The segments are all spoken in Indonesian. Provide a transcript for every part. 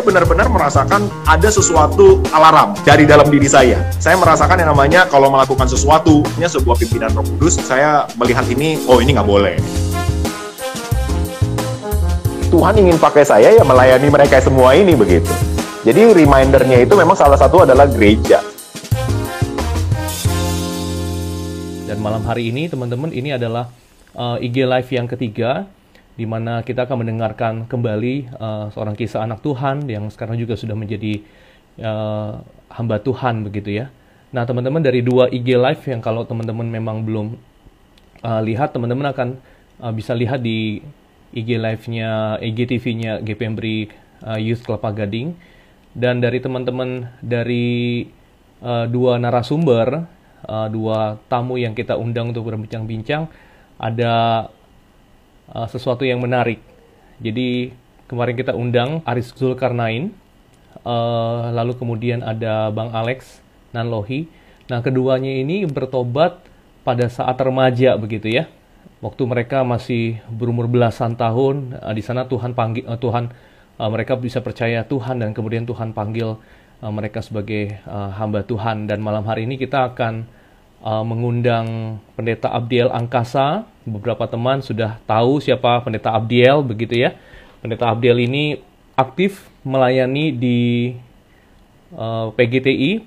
saya benar-benar merasakan ada sesuatu alarm dari dalam diri saya. Saya merasakan yang namanya kalau melakukan sesuatu, sebuah pimpinan Roh Kudus, saya melihat ini, oh ini nggak boleh. Tuhan ingin pakai saya ya melayani mereka semua ini begitu. Jadi remindernya itu memang salah satu adalah gereja. Dan malam hari ini teman-teman ini adalah uh, IG Live yang ketiga di mana kita akan mendengarkan kembali uh, seorang kisah anak Tuhan yang sekarang juga sudah menjadi uh, hamba Tuhan begitu ya. Nah teman-teman dari dua IG live yang kalau teman-teman memang belum uh, lihat, teman-teman akan uh, bisa lihat di IG live-nya, IGTV-nya GPMBRI uh, Youth Kelapa Gading. Dan dari teman-teman dari uh, dua narasumber, uh, dua tamu yang kita undang untuk berbincang-bincang, ada uh, sesuatu yang menarik. Jadi kemarin kita undang Aris Zulkarnain, uh, lalu kemudian ada Bang Alex Nanlohi. Nah keduanya ini bertobat pada saat remaja begitu ya. Waktu mereka masih berumur belasan tahun, uh, di sana Tuhan panggil uh, Tuhan uh, mereka bisa percaya Tuhan dan kemudian Tuhan panggil uh, mereka sebagai uh, hamba Tuhan dan malam hari ini kita akan uh, mengundang Pendeta Abdiel Angkasa. Beberapa teman sudah tahu siapa Pendeta Abdiel begitu ya. Pendeta Abdiel ini aktif melayani di uh, PGTI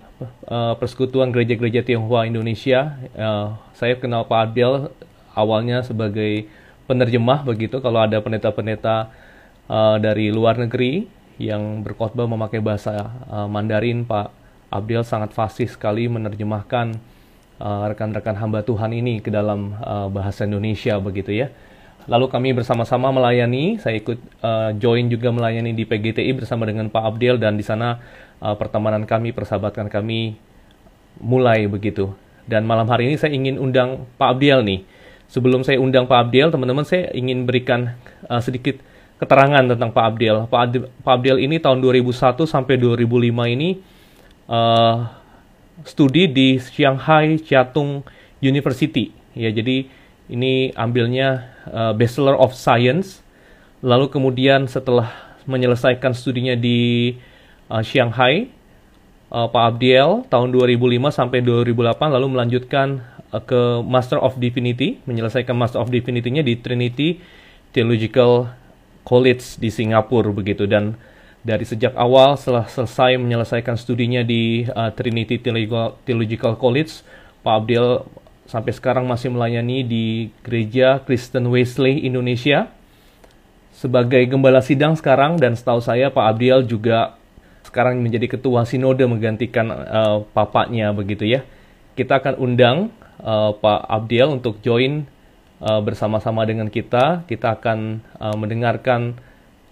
uh, Persekutuan Gereja-Gereja Tionghoa Indonesia. Uh, saya kenal Pak Abdiel awalnya sebagai penerjemah begitu kalau ada pendeta-pendeta uh, dari luar negeri yang berkhotbah memakai bahasa uh, Mandarin Pak Abdiel sangat fasih sekali menerjemahkan uh, rekan-rekan uh, hamba Tuhan ini ke dalam uh, bahasa Indonesia begitu ya. Lalu kami bersama-sama melayani, saya ikut uh, join juga melayani di PGTI bersama dengan Pak Abdiel dan di sana uh, pertemanan kami, persahabatan kami mulai begitu. Dan malam hari ini saya ingin undang Pak Abdiel nih. Sebelum saya undang Pak Abdiel, teman-teman saya ingin berikan uh, sedikit keterangan tentang Pak Abdiel. Pak, Abdiel ini tahun 2001 sampai 2005 ini uh, studi di Shanghai Chiatung University. Ya, jadi ini ambilnya uh, Bachelor of Science. Lalu kemudian setelah menyelesaikan studinya di uh, Shanghai, uh, Pak Abdiel tahun 2005 sampai 2008 lalu melanjutkan uh, ke Master of Divinity, menyelesaikan Master of Divinity-nya di Trinity Theological College di Singapura begitu dan dari sejak awal setelah selesai menyelesaikan studinya di uh, Trinity Theological College, Pak Abdiel sampai sekarang masih melayani di Gereja Kristen Wesley Indonesia sebagai gembala sidang sekarang dan setahu saya Pak Abdiel juga sekarang menjadi ketua sinode menggantikan uh, papanya begitu ya. Kita akan undang uh, Pak Abdiel untuk join uh, bersama-sama dengan kita. Kita akan uh, mendengarkan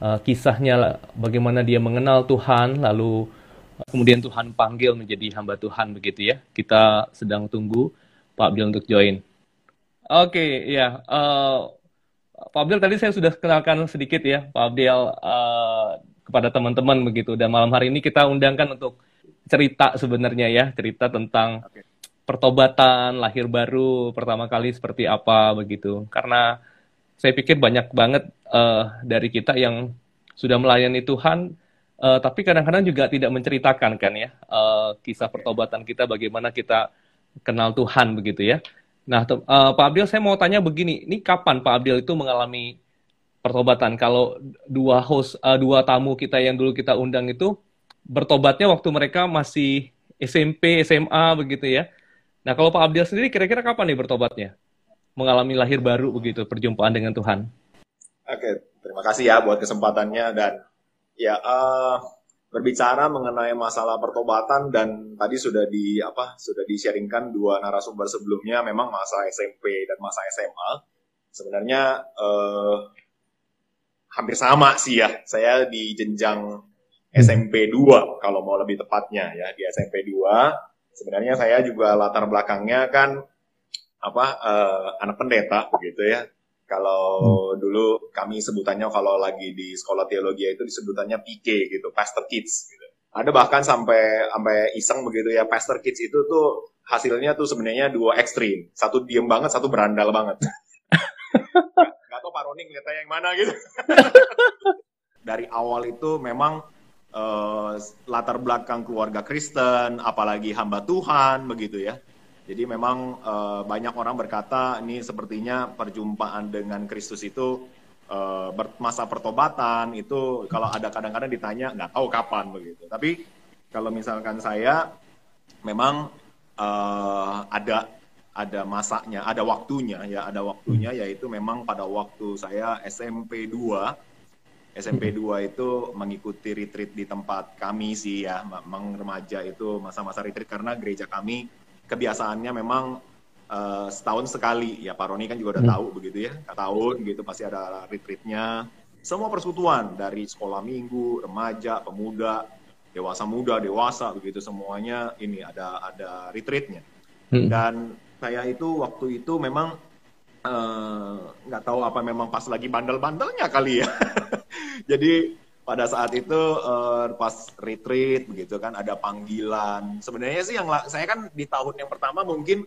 uh, kisahnya bagaimana dia mengenal Tuhan lalu uh, kemudian Tuhan panggil menjadi hamba Tuhan begitu ya. Kita sedang tunggu Pak Abdul untuk join. Oke okay, ya uh, Pak Abdul tadi saya sudah kenalkan sedikit ya Pak Abdul uh, kepada teman-teman begitu. Dan malam hari ini kita undangkan untuk cerita sebenarnya ya cerita tentang okay. pertobatan lahir baru pertama kali seperti apa begitu. Karena saya pikir banyak banget uh, dari kita yang sudah melayani Tuhan, uh, tapi kadang-kadang juga tidak menceritakan kan ya uh, kisah pertobatan kita, bagaimana kita kenal Tuhan begitu ya. Nah, uh, Pak Abdil, saya mau tanya begini, ini kapan Pak Abdil itu mengalami pertobatan? Kalau dua host, uh, dua tamu kita yang dulu kita undang itu bertobatnya waktu mereka masih SMP, SMA begitu ya. Nah, kalau Pak Abdil sendiri kira-kira kapan nih bertobatnya? mengalami lahir baru begitu perjumpaan dengan Tuhan. Oke, terima kasih ya buat kesempatannya dan ya uh, berbicara mengenai masalah pertobatan dan tadi sudah di apa sudah di-sharingkan dua narasumber sebelumnya memang masa SMP dan masa SMA sebenarnya uh, hampir sama sih ya. Saya di jenjang SMP 2 kalau mau lebih tepatnya ya di SMP 2 sebenarnya saya juga latar belakangnya kan apa uh, anak pendeta begitu ya. Kalau hmm. dulu kami sebutannya kalau lagi di sekolah teologi itu disebutannya PK gitu, pastor kids gitu. Ada bahkan sampai sampai iseng begitu ya, pastor kids itu tuh hasilnya tuh sebenarnya dua ekstrim. Satu diem banget, satu berandal banget. Gak tau Pak Roni ngeliatnya yang mana gitu. Dari awal itu memang uh, latar belakang keluarga Kristen, apalagi hamba Tuhan begitu ya. Jadi memang uh, banyak orang berkata ini sepertinya perjumpaan dengan Kristus itu uh, masa pertobatan itu kalau ada kadang-kadang ditanya nggak tahu kapan begitu. Tapi kalau misalkan saya memang uh, ada ada masanya, ada waktunya ya, ada waktunya yaitu memang pada waktu saya SMP 2 SMP 2 itu mengikuti retreat di tempat kami sih ya, memang remaja itu masa-masa retreat karena gereja kami kebiasaannya memang uh, setahun sekali ya Pak Roni kan juga udah hmm. tahu begitu ya, tahun gitu pasti ada retreatnya. Semua persekutuan dari sekolah minggu, remaja, pemuda, dewasa muda, dewasa begitu semuanya ini ada ada retreatnya. Hmm. Dan saya itu waktu itu memang eh, nggak uh, tahu apa memang pas lagi bandel-bandelnya kali ya. Jadi pada saat itu uh, pas retreat begitu kan ada panggilan. Sebenarnya sih yang saya kan di tahun yang pertama mungkin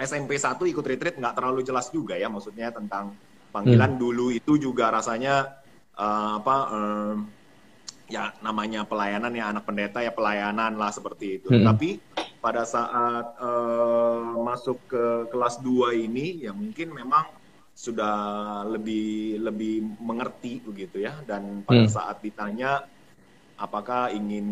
SMP 1 ikut retreat nggak terlalu jelas juga ya maksudnya tentang panggilan hmm. dulu itu juga rasanya uh, apa uh, ya namanya pelayanan ya anak pendeta ya pelayanan lah seperti itu. Hmm. Tapi pada saat uh, masuk ke kelas 2 ini ya mungkin memang sudah lebih lebih mengerti begitu ya dan pada hmm. saat ditanya apakah ingin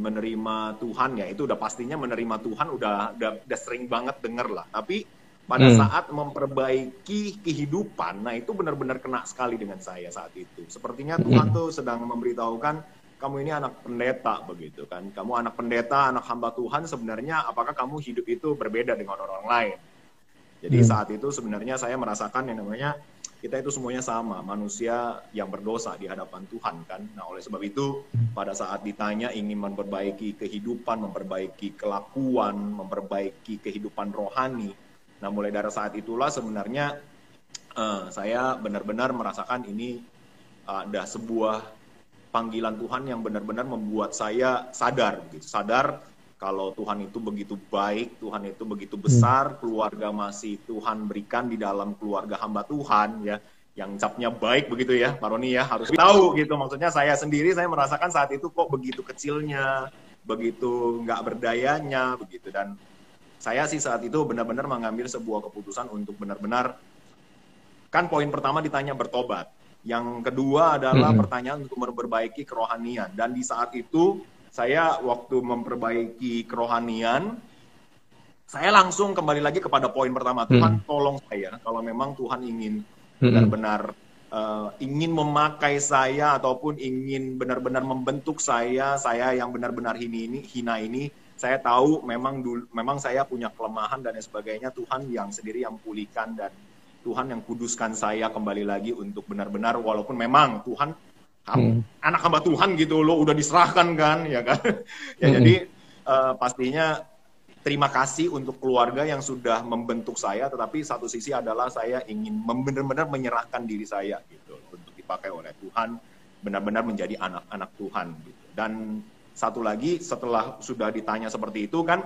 menerima Tuhan ya itu udah pastinya menerima Tuhan udah udah, udah sering banget denger lah tapi pada hmm. saat memperbaiki kehidupan nah itu benar-benar kena sekali dengan saya saat itu sepertinya Tuhan hmm. tuh sedang memberitahukan kamu ini anak pendeta begitu kan kamu anak pendeta anak hamba Tuhan sebenarnya apakah kamu hidup itu berbeda dengan orang lain jadi hmm. saat itu sebenarnya saya merasakan yang namanya kita itu semuanya sama, manusia yang berdosa di hadapan Tuhan kan. Nah, oleh sebab itu pada saat ditanya ingin memperbaiki kehidupan, memperbaiki kelakuan, memperbaiki kehidupan rohani. Nah, mulai dari saat itulah sebenarnya uh, saya benar-benar merasakan ini uh, ada sebuah panggilan Tuhan yang benar-benar membuat saya sadar gitu. Sadar kalau Tuhan itu begitu baik, Tuhan itu begitu besar, keluarga masih Tuhan berikan di dalam keluarga hamba Tuhan ya, yang capnya baik begitu ya, Pak Roni ya, harus tahu gitu. Maksudnya saya sendiri saya merasakan saat itu kok begitu kecilnya, begitu nggak berdayanya begitu dan saya sih saat itu benar-benar mengambil sebuah keputusan untuk benar-benar kan poin pertama ditanya bertobat. Yang kedua adalah hmm. pertanyaan untuk memperbaiki kerohanian dan di saat itu saya waktu memperbaiki kerohanian, saya langsung kembali lagi kepada poin pertama. Tuhan hmm. tolong saya kalau memang Tuhan ingin hmm. benar-benar uh, ingin memakai saya ataupun ingin benar-benar membentuk saya, saya yang benar-benar ini ini hina ini, saya tahu memang dulu, memang saya punya kelemahan dan sebagainya. Tuhan yang sendiri yang pulihkan dan Tuhan yang kuduskan saya kembali lagi untuk benar-benar walaupun memang Tuhan hmm. anak hamba Tuhan gitu lo udah diserahkan kan ya kan ya hmm. jadi uh, pastinya terima kasih untuk keluarga yang sudah membentuk saya tetapi satu sisi adalah saya ingin benar-benar menyerahkan diri saya gitu untuk dipakai oleh Tuhan benar-benar menjadi anak-anak Tuhan gitu dan satu lagi setelah sudah ditanya seperti itu kan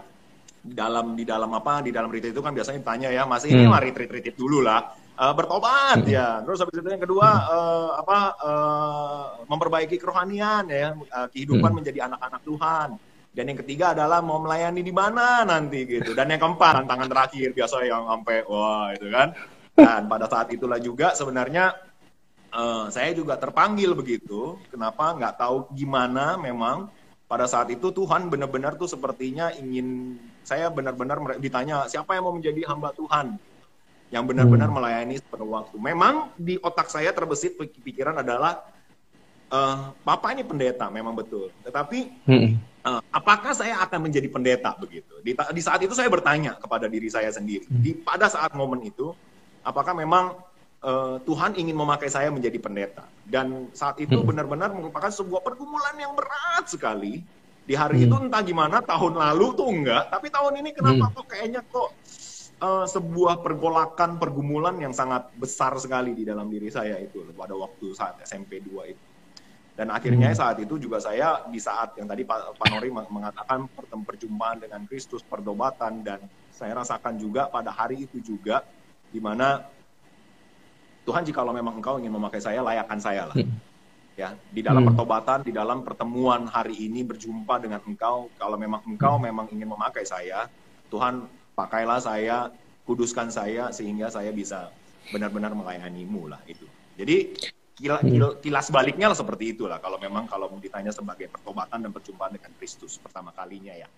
dalam di dalam apa di dalam retreat itu kan biasanya ditanya ya masih ini hmm. mah retreat retreat dulu lah uh, bertobat hmm. ya. Terus habis itu yang kedua uh, apa uh, memperbaiki kerohanian ya, uh, kehidupan hmm. menjadi anak-anak Tuhan. Dan yang ketiga adalah mau melayani di mana nanti gitu. Dan yang keempat tantangan terakhir biasa yang sampai wah itu kan. Dan pada saat itulah juga sebenarnya uh, saya juga terpanggil begitu. Kenapa nggak tahu gimana memang pada saat itu Tuhan benar-benar tuh sepertinya ingin saya benar-benar ditanya siapa yang mau menjadi hamba Tuhan yang benar-benar hmm. melayani sepenuh waktu. Memang di otak saya terbesit pikiran adalah uh, Papa ini pendeta, memang betul. Tetapi hmm. uh, apakah saya akan menjadi pendeta begitu? Di, di saat itu saya bertanya kepada diri saya sendiri. Hmm. Di pada saat momen itu, apakah memang uh, Tuhan ingin memakai saya menjadi pendeta? Dan saat itu hmm. benar-benar merupakan sebuah pergumulan yang berat sekali. Di hari hmm. itu entah gimana tahun lalu tuh enggak, tapi tahun ini kenapa hmm. kok kayaknya kok uh, sebuah pergolakan pergumulan yang sangat besar sekali di dalam diri saya itu pada waktu saat SMP 2 itu. Dan akhirnya hmm. saat itu juga saya di saat yang tadi Pak, Pak Nori mengatakan perjumpaan dengan Kristus, perdobatan dan saya rasakan juga pada hari itu juga di mana Tuhan jikalau memang engkau ingin memakai saya, layakkan saya lah. Hmm. ya di dalam hmm. pertobatan di dalam pertemuan hari ini berjumpa dengan engkau kalau memang engkau hmm. memang ingin memakai saya Tuhan pakailah saya kuduskan saya sehingga saya bisa benar-benar melayanimu lah itu jadi kila, hmm. kila, kilas baliknya lah seperti itulah kalau memang kalau ditanya sebagai pertobatan dan perjumpaan dengan Kristus pertama kalinya ya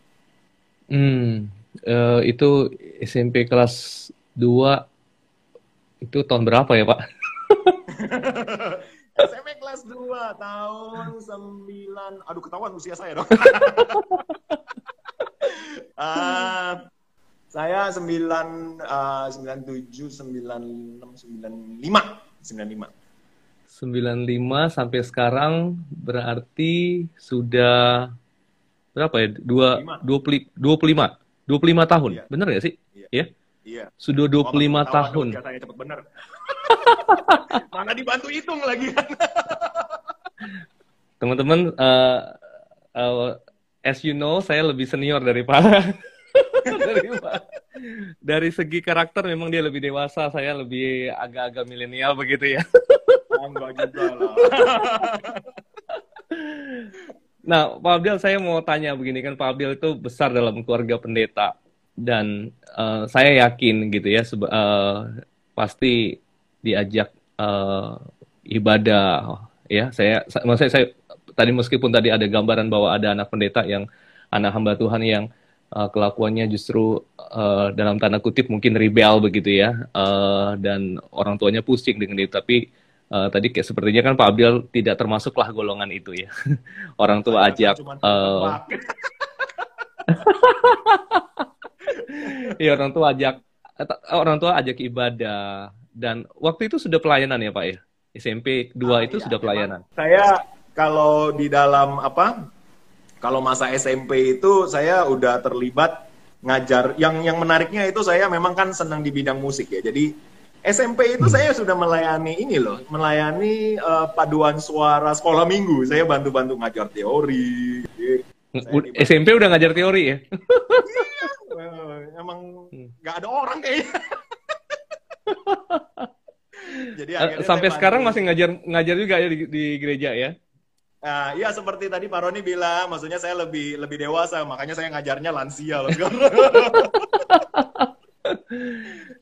hmm uh, itu SMP kelas 2 itu tahun berapa ya Pak SMP kelas 2 tahun 9 aduh ketahuan usia saya dong. uh, saya 9 uh, 97 96 95 95 95 sampai sekarang berarti sudah berapa ya? Dua, 25 25 25 tahun. Iya. Benar ya sih? Iya. Ya? Iya. Sudah 25 oh, tahun. Saya cepet bener. Mana dibantu hitung lagi kan. Teman-teman, uh, uh, as you know, saya lebih senior dari Pak. dari, dari segi karakter memang dia lebih dewasa, saya lebih agak-agak milenial begitu ya. Enggak juga lah. Nah, Pak Abdel, saya mau tanya begini kan, Pak Abdel itu besar dalam keluarga pendeta dan uh, saya yakin gitu ya, uh, pasti diajak uh, ibadah ya saya maksudnya saya tadi meskipun tadi ada gambaran bahwa ada anak pendeta yang anak hamba Tuhan yang uh, kelakuannya justru uh, dalam tanda kutip mungkin rebel begitu ya uh, dan orang tuanya pusing dengan itu tapi uh, tadi kayak sepertinya kan Pak Abdul tidak termasuklah golongan itu ya orang tua ajak uh, Iya orang tua ajak orang tua ajak ibadah dan waktu itu sudah pelayanan ya Pak ya? SMP 2 ah, itu iya, sudah pelayanan. Saya kalau di dalam apa? Kalau masa SMP itu saya udah terlibat ngajar. Yang yang menariknya itu saya memang kan senang di bidang musik ya. Jadi SMP itu hmm. saya sudah melayani ini loh, melayani uh, paduan suara sekolah minggu. Saya bantu-bantu ngajar teori. SMP udah ngajar teori ya? iya, emang hmm. nggak ada orang kayaknya. Jadi uh, sampai sekarang masih ngajar ngajar juga ya di, di gereja ya? Nah, iya seperti tadi Pak Roni bilang, maksudnya saya lebih lebih dewasa, makanya saya ngajarnya lansia loh.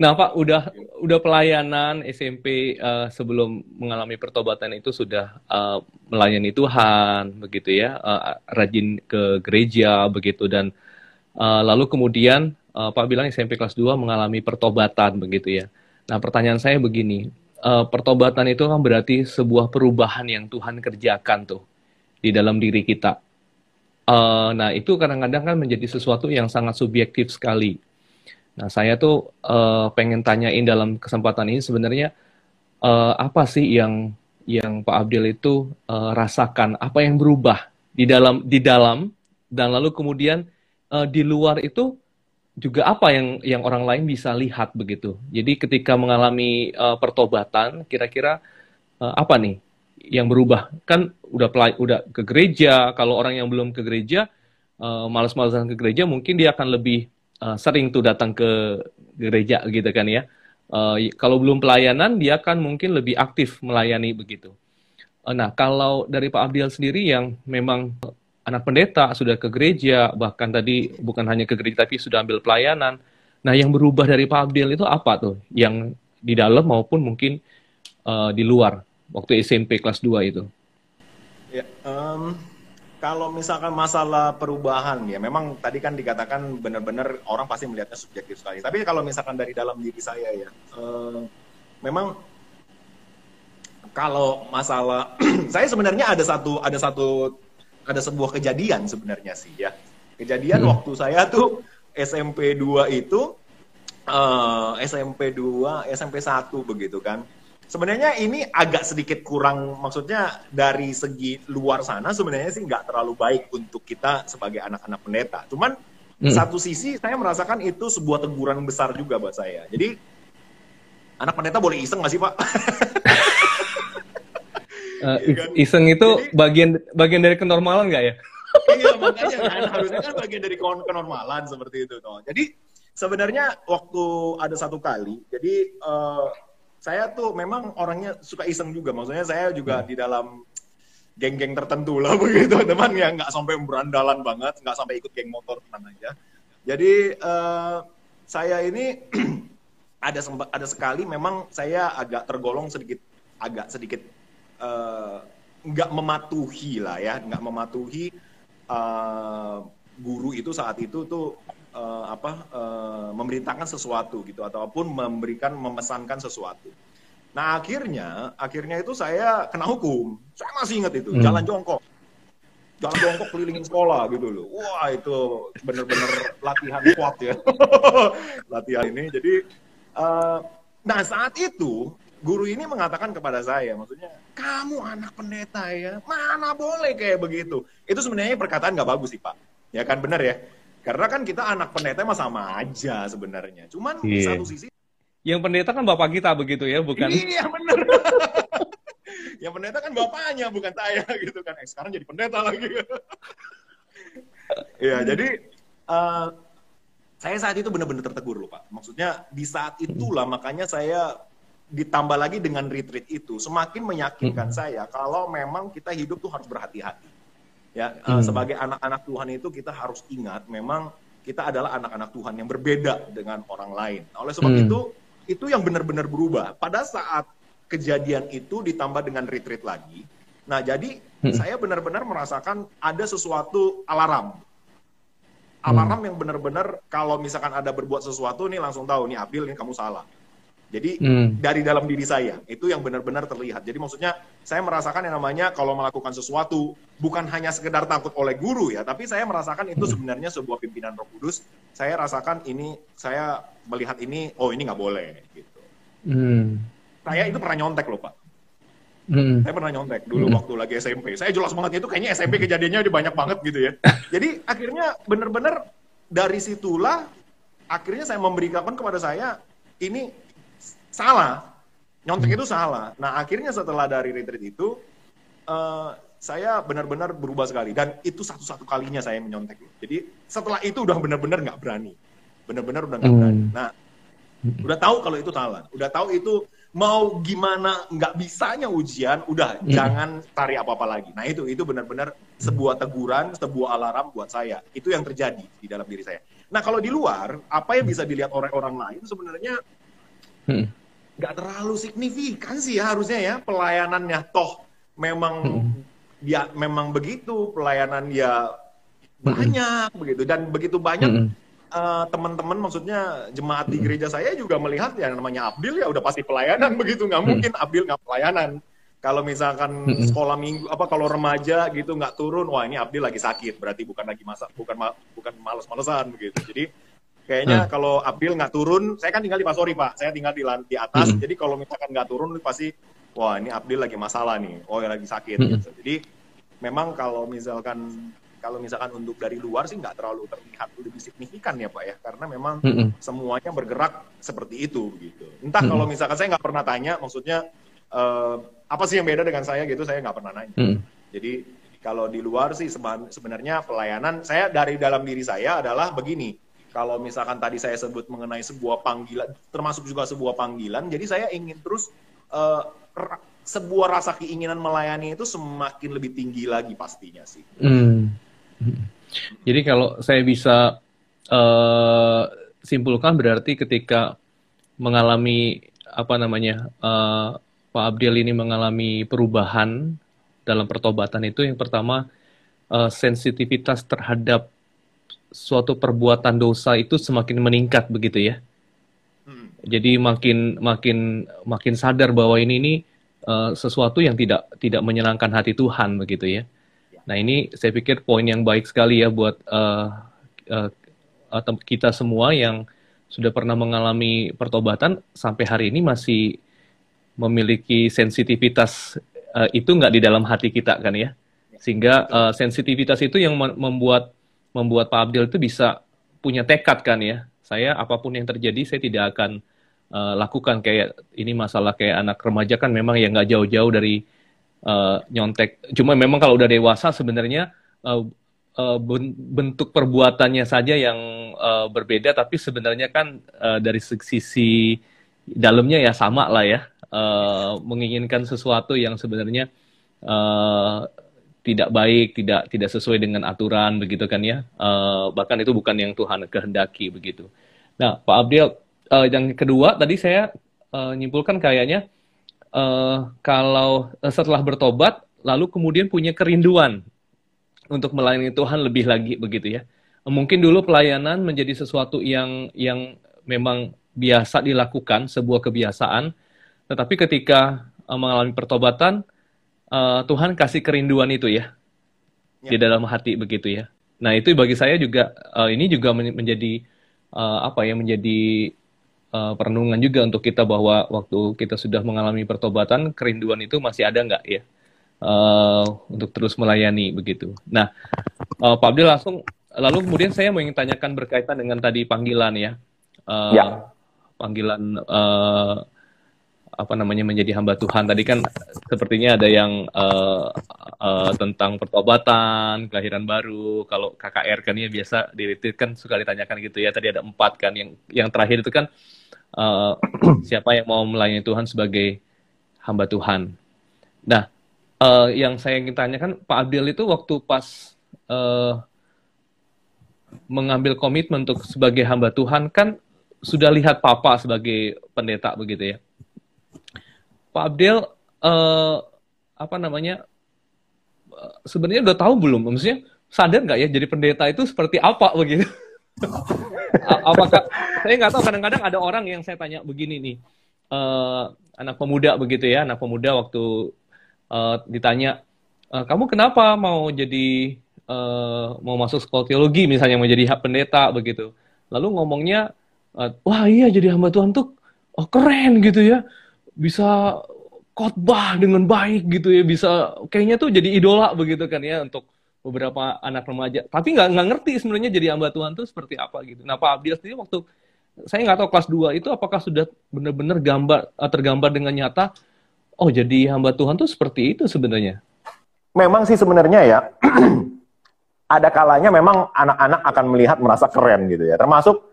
nah Pak, udah udah pelayanan SMP uh, sebelum mengalami pertobatan itu sudah uh, melayani Tuhan, begitu ya, uh, rajin ke gereja begitu dan uh, lalu kemudian uh, Pak bilang SMP kelas 2 mengalami pertobatan begitu ya. Nah, pertanyaan saya begini, uh, pertobatan itu kan berarti sebuah perubahan yang Tuhan kerjakan tuh di dalam diri kita. Uh, nah, itu kadang-kadang kan menjadi sesuatu yang sangat subjektif sekali. Nah, saya tuh uh, pengen tanyain dalam kesempatan ini sebenarnya uh, apa sih yang yang Pak Abdul itu uh, rasakan, apa yang berubah di dalam di dalam dan lalu kemudian uh, di luar itu juga apa yang yang orang lain bisa lihat begitu. Jadi ketika mengalami uh, pertobatan, kira-kira uh, apa nih yang berubah? Kan udah pelay udah ke gereja. Kalau orang yang belum ke gereja, uh, malas-malasan ke gereja, mungkin dia akan lebih uh, sering tuh datang ke gereja gitu kan ya. Uh, kalau belum pelayanan, dia akan mungkin lebih aktif melayani begitu. Uh, nah, kalau dari Pak Abdiel sendiri yang memang anak pendeta, sudah ke gereja, bahkan tadi bukan hanya ke gereja tapi sudah ambil pelayanan. Nah, yang berubah dari Pak Abdel itu apa tuh? Yang di dalam maupun mungkin uh, di luar waktu SMP kelas 2 itu? Ya, um, kalau misalkan masalah perubahan ya, memang tadi kan dikatakan benar-benar orang pasti melihatnya subjektif sekali. Tapi kalau misalkan dari dalam diri saya ya, uh, memang kalau masalah saya sebenarnya ada satu ada satu ada sebuah kejadian sebenarnya sih ya. Kejadian hmm. waktu saya tuh SMP 2 itu uh, SMP 2, SMP 1 begitu kan. Sebenarnya ini agak sedikit kurang, maksudnya dari segi luar sana sebenarnya sih nggak terlalu baik untuk kita sebagai anak-anak pendeta. Cuman hmm. satu sisi saya merasakan itu sebuah teguran besar juga buat saya. Jadi anak pendeta boleh iseng nggak sih pak? Uh, iseng itu Jadi, bagian bagian dari kenormalan nggak ya? iya makanya kan harusnya kan bagian dari kenormalan seperti itu toh. Jadi sebenarnya waktu ada satu kali, jadi uh, saya tuh memang orangnya suka iseng juga. Maksudnya saya juga hmm. di dalam geng-geng tertentu lah begitu teman yang nggak sampai berandalan banget nggak sampai ikut geng motor tenang aja jadi uh, saya ini ada ada sekali memang saya agak tergolong sedikit agak sedikit uh, nggak mematuhi lah ya nggak mematuhi uh, guru itu saat itu tuh uh, apa uh, memerintahkan sesuatu gitu ataupun memberikan memesankan sesuatu. Nah akhirnya akhirnya itu saya kena hukum. Saya masih ingat itu hmm. jalan jongkok, jalan jongkok kelilingin sekolah gitu loh. Wah itu bener-bener latihan kuat ya, latihan ini. Jadi uh, nah saat itu guru ini mengatakan kepada saya, maksudnya, kamu anak pendeta ya, mana boleh kayak begitu. Itu sebenarnya perkataan nggak bagus sih Pak. Ya kan benar ya. Karena kan kita anak pendeta mah sama aja sebenarnya. Cuman yeah. di iya. satu sisi yang pendeta kan bapak kita begitu ya, bukan? Iya benar. yang pendeta kan bapaknya bukan saya gitu kan. Eh, sekarang jadi pendeta lagi. Iya, jadi uh, saya saat itu benar-benar tertegur loh Pak. Maksudnya di saat itulah makanya saya ditambah lagi dengan retreat itu semakin meyakinkan hmm. saya kalau memang kita hidup tuh harus berhati-hati Ya, eh, hmm. sebagai anak-anak Tuhan itu kita harus ingat memang kita adalah anak-anak Tuhan yang berbeda dengan orang lain. Oleh sebab hmm. itu itu yang benar-benar berubah. Pada saat kejadian itu ditambah dengan retreat lagi. Nah, jadi hmm. saya benar-benar merasakan ada sesuatu alarm. Alarm hmm. yang benar-benar kalau misalkan ada berbuat sesuatu nih langsung tahu nih Abil ini kamu salah. Jadi hmm. dari dalam diri saya itu yang benar-benar terlihat. Jadi maksudnya saya merasakan yang namanya kalau melakukan sesuatu bukan hanya sekedar takut oleh guru ya, tapi saya merasakan itu hmm. sebenarnya sebuah pimpinan Roh Kudus. Saya rasakan ini saya melihat ini oh ini nggak boleh gitu. Hmm. Saya itu pernah nyontek loh pak. Hmm. Saya pernah nyontek dulu hmm. waktu lagi SMP. Saya jelas banget itu kayaknya SMP kejadiannya udah banyak banget gitu ya. Jadi akhirnya benar-benar dari situlah akhirnya saya memberikan kepada saya ini salah. Nyontek itu salah. Nah, akhirnya setelah dari retreat itu, uh, saya benar-benar berubah sekali. Dan itu satu-satu kalinya saya menyontek. Jadi setelah itu udah benar-benar nggak berani. Benar-benar udah nggak hmm. berani. Nah, udah tahu kalau itu salah. Udah tahu itu mau gimana nggak bisanya ujian, udah hmm. jangan tarik apa-apa lagi. Nah itu itu benar-benar sebuah teguran, sebuah alarm buat saya. Itu yang terjadi di dalam diri saya. Nah kalau di luar, apa yang bisa dilihat oleh orang lain sebenarnya hmm nggak terlalu signifikan sih ya harusnya ya pelayanannya. Toh memang hmm. ya memang begitu pelayanan ya banyak hmm. begitu. Dan begitu banyak hmm. uh, teman-teman maksudnya jemaat di gereja saya juga melihat yang namanya Abdil ya udah pasti pelayanan begitu. Nggak mungkin Abdil nggak pelayanan. Kalau misalkan sekolah minggu apa kalau remaja gitu nggak turun wah ini Abdil lagi sakit. Berarti bukan lagi masak bukan bukan males-malesan begitu. Jadi Kayaknya hmm. kalau Abil nggak turun, saya kan tinggal di Pasori Pak, saya tinggal di di atas. Hmm. Jadi kalau misalkan nggak turun, pasti wah ini Abdil lagi masalah nih, oh lagi sakit. Hmm. Gitu. Jadi memang kalau misalkan kalau misalkan untuk dari luar sih nggak terlalu terlihat lebih signifikan ya Pak ya, karena memang hmm. semuanya bergerak seperti itu gitu. Entah hmm. kalau misalkan saya nggak pernah tanya, maksudnya uh, apa sih yang beda dengan saya gitu, saya nggak pernah nanya. Hmm. Jadi kalau di luar sih sebenarnya pelayanan saya dari dalam diri saya adalah begini kalau misalkan tadi saya sebut mengenai sebuah panggilan, termasuk juga sebuah panggilan, jadi saya ingin terus uh, sebuah rasa keinginan melayani itu semakin lebih tinggi lagi pastinya sih. Hmm. Jadi kalau saya bisa uh, simpulkan berarti ketika mengalami apa namanya uh, Pak Abdil ini mengalami perubahan dalam pertobatan itu yang pertama uh, sensitivitas terhadap suatu perbuatan dosa itu semakin meningkat begitu ya. Hmm. Jadi makin makin makin sadar bahwa ini ini uh, sesuatu yang tidak tidak menyenangkan hati Tuhan begitu ya. ya. Nah ini saya pikir poin yang baik sekali ya buat uh, uh, kita semua yang sudah pernah mengalami pertobatan sampai hari ini masih memiliki sensitivitas uh, itu nggak di dalam hati kita kan ya. ya Sehingga uh, sensitivitas itu yang membuat membuat Pak Abdil itu bisa punya tekad kan ya. Saya apa pun yang terjadi saya tidak akan uh, lakukan kayak ini masalah kayak anak remaja kan memang ya nggak jauh-jauh dari uh, nyontek. Cuma memang kalau udah dewasa sebenarnya uh, uh, bentuk perbuatannya saja yang uh, berbeda, tapi sebenarnya kan uh, dari sisi dalamnya ya sama lah ya. Uh, menginginkan sesuatu yang sebenarnya tidak baik, tidak tidak sesuai dengan aturan begitu kan ya. Uh, bahkan itu bukan yang Tuhan kehendaki begitu. Nah, Pak Abdil, uh, yang kedua tadi saya uh, nyimpulkan kayaknya uh, kalau setelah bertobat lalu kemudian punya kerinduan untuk melayani Tuhan lebih lagi begitu ya. Mungkin dulu pelayanan menjadi sesuatu yang yang memang biasa dilakukan, sebuah kebiasaan, tetapi ketika mengalami pertobatan, uh, Tuhan kasih kerinduan itu ya, ya di dalam hati begitu ya. Nah itu bagi saya juga uh, ini juga menjadi uh, apa ya menjadi uh, perenungan juga untuk kita bahwa waktu kita sudah mengalami pertobatan kerinduan itu masih ada nggak ya uh, untuk terus melayani begitu. Nah uh, Pak Abdul langsung lalu kemudian saya mau ingin tanyakan berkaitan dengan tadi panggilan ya. Uh, ya. Panggilan uh, apa namanya menjadi hamba Tuhan. Tadi kan sepertinya ada yang uh, uh, tentang pertobatan, kelahiran baru. Kalau KKR kan ya biasa di kan suka ditanyakan gitu ya. Tadi ada empat kan. Yang yang terakhir itu kan uh, siapa yang mau melayani Tuhan sebagai hamba Tuhan. Nah, uh, yang saya ingin tanyakan Pak Abdil itu waktu pas uh, mengambil komitmen untuk sebagai hamba Tuhan kan sudah lihat papa sebagai pendeta begitu ya. Pak Abdel uh, apa namanya uh, sebenarnya udah tahu belum? Maksudnya sadar nggak ya jadi pendeta itu seperti apa begitu? Apakah saya nggak tahu kadang-kadang ada orang yang saya tanya begini nih uh, anak pemuda begitu ya anak pemuda waktu uh, ditanya uh, kamu kenapa mau jadi uh, mau masuk sekolah teologi misalnya mau jadi pendeta begitu lalu ngomongnya uh, wah iya jadi hamba Tuhan tuh oh keren gitu ya bisa khotbah dengan baik gitu ya bisa kayaknya tuh jadi idola begitu kan ya untuk beberapa anak remaja. Tapi nggak nggak ngerti sebenarnya jadi hamba Tuhan tuh seperti apa gitu. Nah Pak Abdiel sendiri waktu saya nggak tahu kelas 2 itu apakah sudah benar-benar gambar eh, tergambar dengan nyata oh jadi hamba Tuhan tuh seperti itu sebenarnya? Memang sih sebenarnya ya ada kalanya memang anak-anak akan melihat merasa keren gitu ya. Termasuk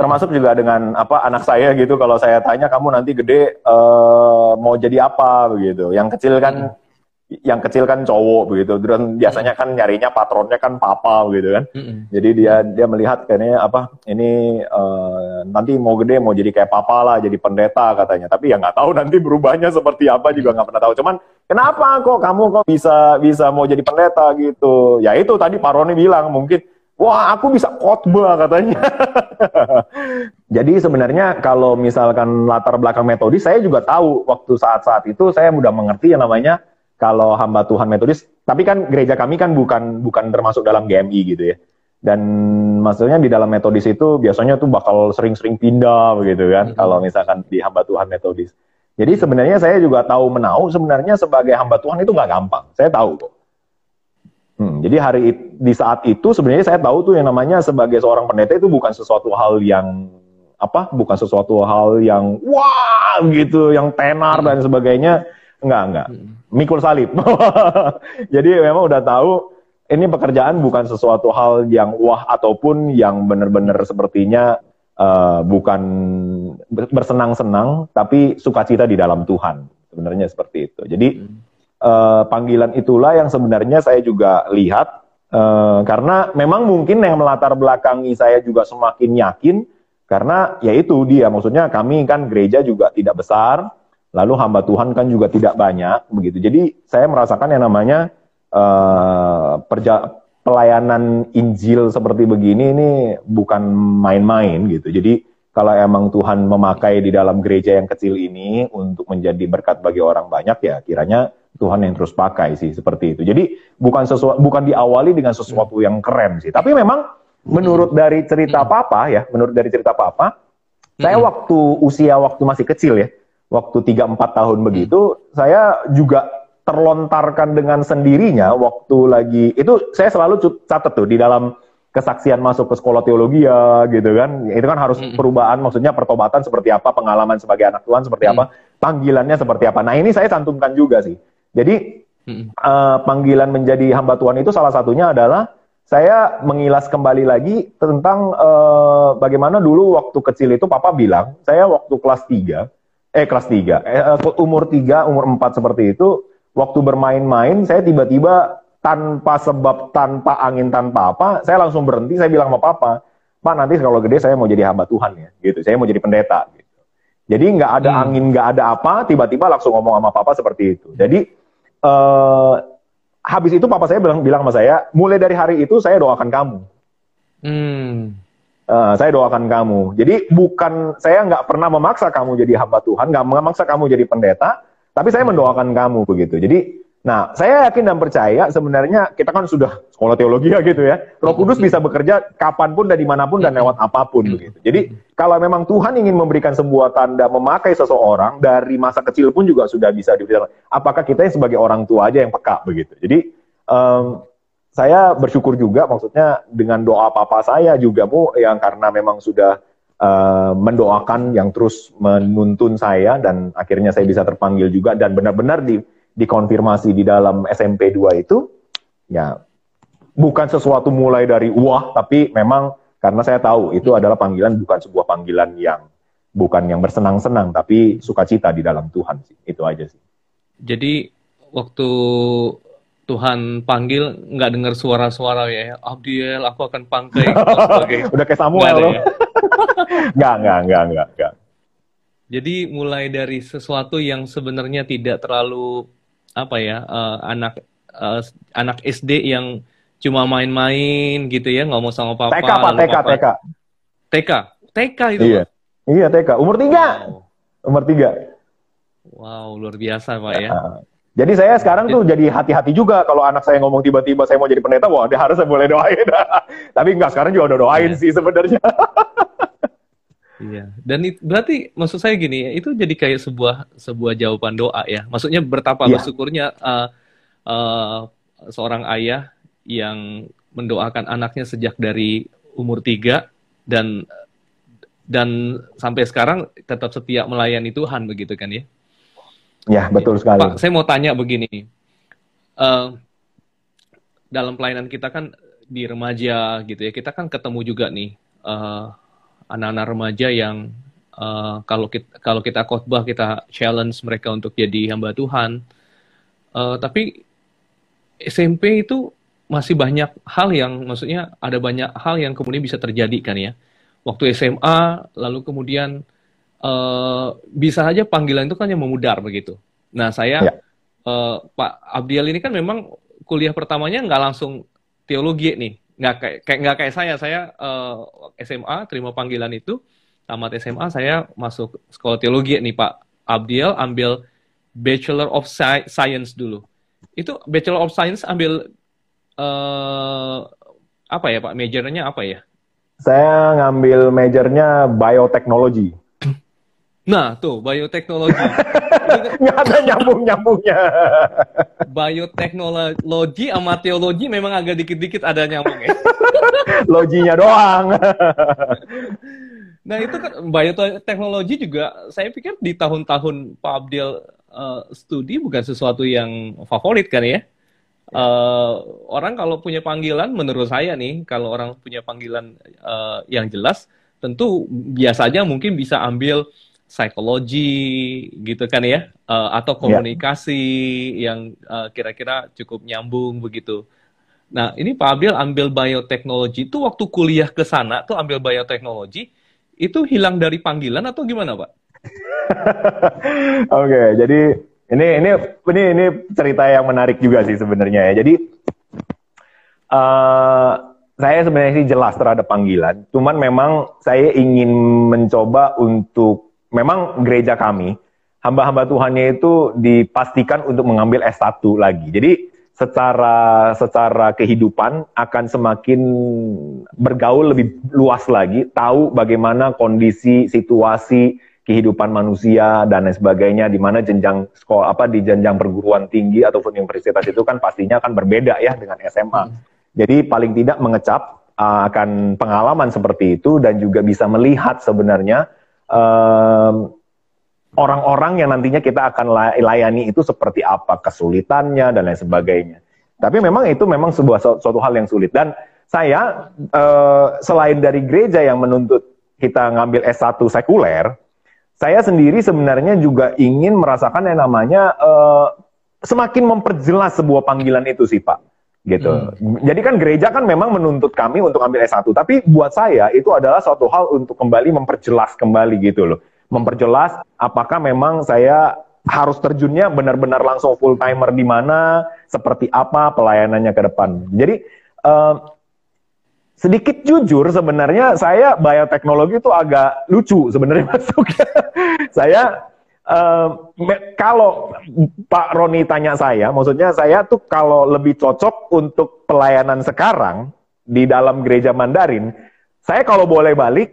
termasuk juga dengan apa anak saya gitu kalau saya tanya kamu nanti gede uh, mau jadi apa? Begitu. Yang kecil kan hmm. yang kecil kan cowok begitu. Dan biasanya kan nyarinya patronnya kan papa gitu kan. Hmm. jadi dia dia melihat kayaknya apa ini uh, nanti mau gede mau jadi kayak papa lah jadi pendeta katanya. Tapi ya nggak tahu nanti berubahnya seperti apa juga nggak pernah tahu. Cuman kenapa kok kamu kok bisa bisa mau jadi pendeta? Gitu. Ya itu tadi Pak Roni bilang mungkin Wah, aku bisa khotbah katanya. Jadi sebenarnya kalau misalkan latar belakang metodis, saya juga tahu waktu saat-saat itu saya mudah mengerti yang namanya kalau hamba Tuhan metodis. Tapi kan gereja kami kan bukan bukan termasuk dalam GMI gitu ya. Dan maksudnya di dalam metodis itu biasanya tuh bakal sering-sering pindah begitu kan. Hmm. Kalau misalkan di hamba Tuhan metodis. Jadi sebenarnya saya juga tahu menau sebenarnya sebagai hamba Tuhan itu nggak gampang. Saya tahu kok. Hmm, jadi hari di saat itu sebenarnya saya tahu tuh yang namanya sebagai seorang pendeta itu bukan sesuatu hal yang apa, bukan sesuatu hal yang wah gitu, yang tenar dan sebagainya. Enggak, enggak. Hmm. Mikul salib. jadi memang udah tahu ini pekerjaan bukan sesuatu hal yang wah ataupun yang benar-benar sepertinya uh, bukan bersenang-senang, tapi sukacita di dalam Tuhan. Sebenarnya seperti itu. Jadi hmm uh, panggilan itulah yang sebenarnya saya juga lihat. Uh, karena memang mungkin yang melatar belakangi saya juga semakin yakin karena ya itu dia. Maksudnya kami kan gereja juga tidak besar lalu hamba Tuhan kan juga tidak banyak begitu. Jadi saya merasakan yang namanya uh, perja pelayanan Injil seperti begini ini bukan main-main gitu. Jadi kalau emang Tuhan memakai di dalam gereja yang kecil ini untuk menjadi berkat bagi orang banyak ya kiranya Tuhan yang terus pakai sih seperti itu. Jadi bukan sesuatu bukan diawali dengan sesuatu yang keren sih. Tapi memang menurut dari cerita papa ya, menurut dari cerita papa, saya waktu usia waktu masih kecil ya, waktu 3 4 tahun begitu, saya juga terlontarkan dengan sendirinya waktu lagi itu saya selalu catat tuh di dalam kesaksian masuk ke sekolah teologi ya gitu kan. Itu kan harus perubahan maksudnya pertobatan seperti apa pengalaman sebagai anak Tuhan seperti apa panggilannya seperti apa. Nah ini saya cantumkan juga sih jadi hmm. uh, panggilan menjadi hamba Tuhan itu salah satunya adalah saya mengilas kembali lagi tentang uh, bagaimana dulu waktu kecil itu papa bilang, saya waktu kelas 3, eh kelas 3, eh, umur 3, umur 4 seperti itu, waktu bermain-main saya tiba-tiba tanpa sebab, tanpa angin, tanpa apa, saya langsung berhenti, saya bilang sama papa, Pak nanti kalau gede saya mau jadi hamba Tuhan ya, gitu. Saya mau jadi pendeta. Gitu. Jadi nggak ada hmm. angin, nggak ada apa, tiba-tiba langsung ngomong sama papa seperti itu. Jadi uh, habis itu papa saya bilang bilang sama saya, mulai dari hari itu saya doakan kamu. Hmm. Uh, saya doakan kamu. Jadi bukan saya nggak pernah memaksa kamu jadi hamba Tuhan, nggak memaksa kamu jadi pendeta, tapi saya hmm. mendoakan kamu begitu. Jadi Nah, saya yakin dan percaya sebenarnya kita kan sudah sekolah teologi ya gitu ya. Roh Kudus bisa bekerja kapan pun dan di mana pun dan lewat apa pun begitu. Jadi kalau memang Tuhan ingin memberikan sebuah tanda memakai seseorang dari masa kecil pun juga sudah bisa diberikan. Apakah kita yang sebagai orang tua aja yang peka begitu. Jadi um, saya bersyukur juga maksudnya dengan doa papa saya juga bu yang karena memang sudah uh, mendoakan yang terus menuntun saya dan akhirnya saya bisa terpanggil juga dan benar-benar di dikonfirmasi di dalam SMP 2 itu ya bukan sesuatu mulai dari wah tapi memang karena saya tahu itu adalah panggilan bukan sebuah panggilan yang bukan yang bersenang-senang tapi sukacita di dalam Tuhan sih. Itu aja sih. Jadi waktu Tuhan panggil nggak dengar suara-suara ya Abdiel aku akan panggil. Udah kayak Samuel loh. ya? nggak nggak nggak nggak nggak. Jadi mulai dari sesuatu yang sebenarnya tidak terlalu apa ya uh, anak uh, anak SD yang cuma main-main gitu ya ngomong sama papa TK pak TK papa, TK TK TK itu iya pak? iya TK umur tiga wow. umur tiga wow luar biasa pak ya uh, jadi saya sekarang tuh jadi hati-hati juga kalau anak saya ngomong tiba-tiba saya mau jadi pendeta, wah dia harus saya boleh doain. Tapi enggak, sekarang juga udah doain yeah. sih sebenarnya. Iya, dan itu, berarti maksud saya gini ya, itu jadi kayak sebuah sebuah jawaban doa ya. Maksudnya betapa yeah. bersyukurnya uh, uh, seorang ayah yang mendoakan anaknya sejak dari umur tiga dan dan sampai sekarang tetap setia melayani Tuhan begitu kan ya? Ya betul sekali. Pak, saya mau tanya begini, uh, dalam pelayanan kita kan di remaja gitu ya, kita kan ketemu juga nih. Uh, anak-anak remaja yang uh, kalau kita kalau kita khotbah kita challenge mereka untuk jadi hamba Tuhan. Uh, tapi SMP itu masih banyak hal yang maksudnya ada banyak hal yang kemudian bisa terjadi kan ya. Waktu SMA lalu kemudian uh, bisa aja panggilan itu kan yang memudar begitu. Nah saya ya. uh, Pak Abdiel ini kan memang kuliah pertamanya nggak langsung teologi nih nggak kayak kayak nggak kayak saya. Saya uh, eh, SMA terima panggilan itu. Tamat SMA saya masuk sekolah teologi nih Pak Abdiel ambil Bachelor of Science dulu. Itu Bachelor of Science ambil uh, apa ya Pak? Majornya apa ya? Saya ngambil majornya bioteknologi Nah, tuh bioteknologi. Nggak ada nyambung-nyambungnya. bioteknologi sama teologi memang agak dikit-dikit ada nyambungnya. Loginya doang. nah, itu kan bioteknologi juga saya pikir di tahun-tahun Pak Abdil uh, studi bukan sesuatu yang favorit kan ya? Uh, orang kalau punya panggilan, menurut saya nih, kalau orang punya panggilan uh, yang jelas, tentu biasa aja mungkin bisa ambil psikologi gitu kan ya uh, atau ya. komunikasi yeah. yang uh, kira-kira cukup nyambung begitu. Nah, ini Pak Abil ambil bioteknologi itu waktu kuliah ke sana tuh ambil bioteknologi itu hilang dari panggilan atau gimana, Pak? Oke, okay, jadi ini ini ini ini cerita yang menarik juga sih sebenarnya ya. Jadi uh, saya sebenarnya sih jelas terhadap panggilan, cuman memang saya ingin mencoba untuk memang gereja kami, hamba-hamba Tuhannya itu dipastikan untuk mengambil S1 lagi. Jadi secara secara kehidupan akan semakin bergaul lebih luas lagi, tahu bagaimana kondisi, situasi kehidupan manusia dan lain sebagainya di mana jenjang sekolah apa di jenjang perguruan tinggi ataupun universitas itu kan pastinya akan berbeda ya dengan SMA. Hmm. Jadi paling tidak mengecap uh, akan pengalaman seperti itu dan juga bisa melihat sebenarnya orang-orang yang nantinya kita akan layani itu seperti apa kesulitannya dan lain sebagainya. Tapi memang itu memang sebuah suatu hal yang sulit dan saya uh, selain dari gereja yang menuntut kita ngambil S1 sekuler, saya sendiri sebenarnya juga ingin merasakan yang namanya uh, semakin memperjelas sebuah panggilan itu sih Pak. Gitu. Hmm. Jadi kan gereja kan memang menuntut kami untuk ambil S1, tapi buat saya itu adalah suatu hal untuk kembali memperjelas kembali gitu loh. Memperjelas apakah memang saya harus terjunnya benar-benar langsung full timer di mana, seperti apa pelayanannya ke depan. Jadi uh, sedikit jujur sebenarnya saya bioteknologi itu agak lucu sebenarnya masuk. saya Uh, kalau Pak Roni tanya saya, maksudnya saya tuh kalau lebih cocok untuk pelayanan sekarang di dalam gereja Mandarin, saya kalau boleh balik,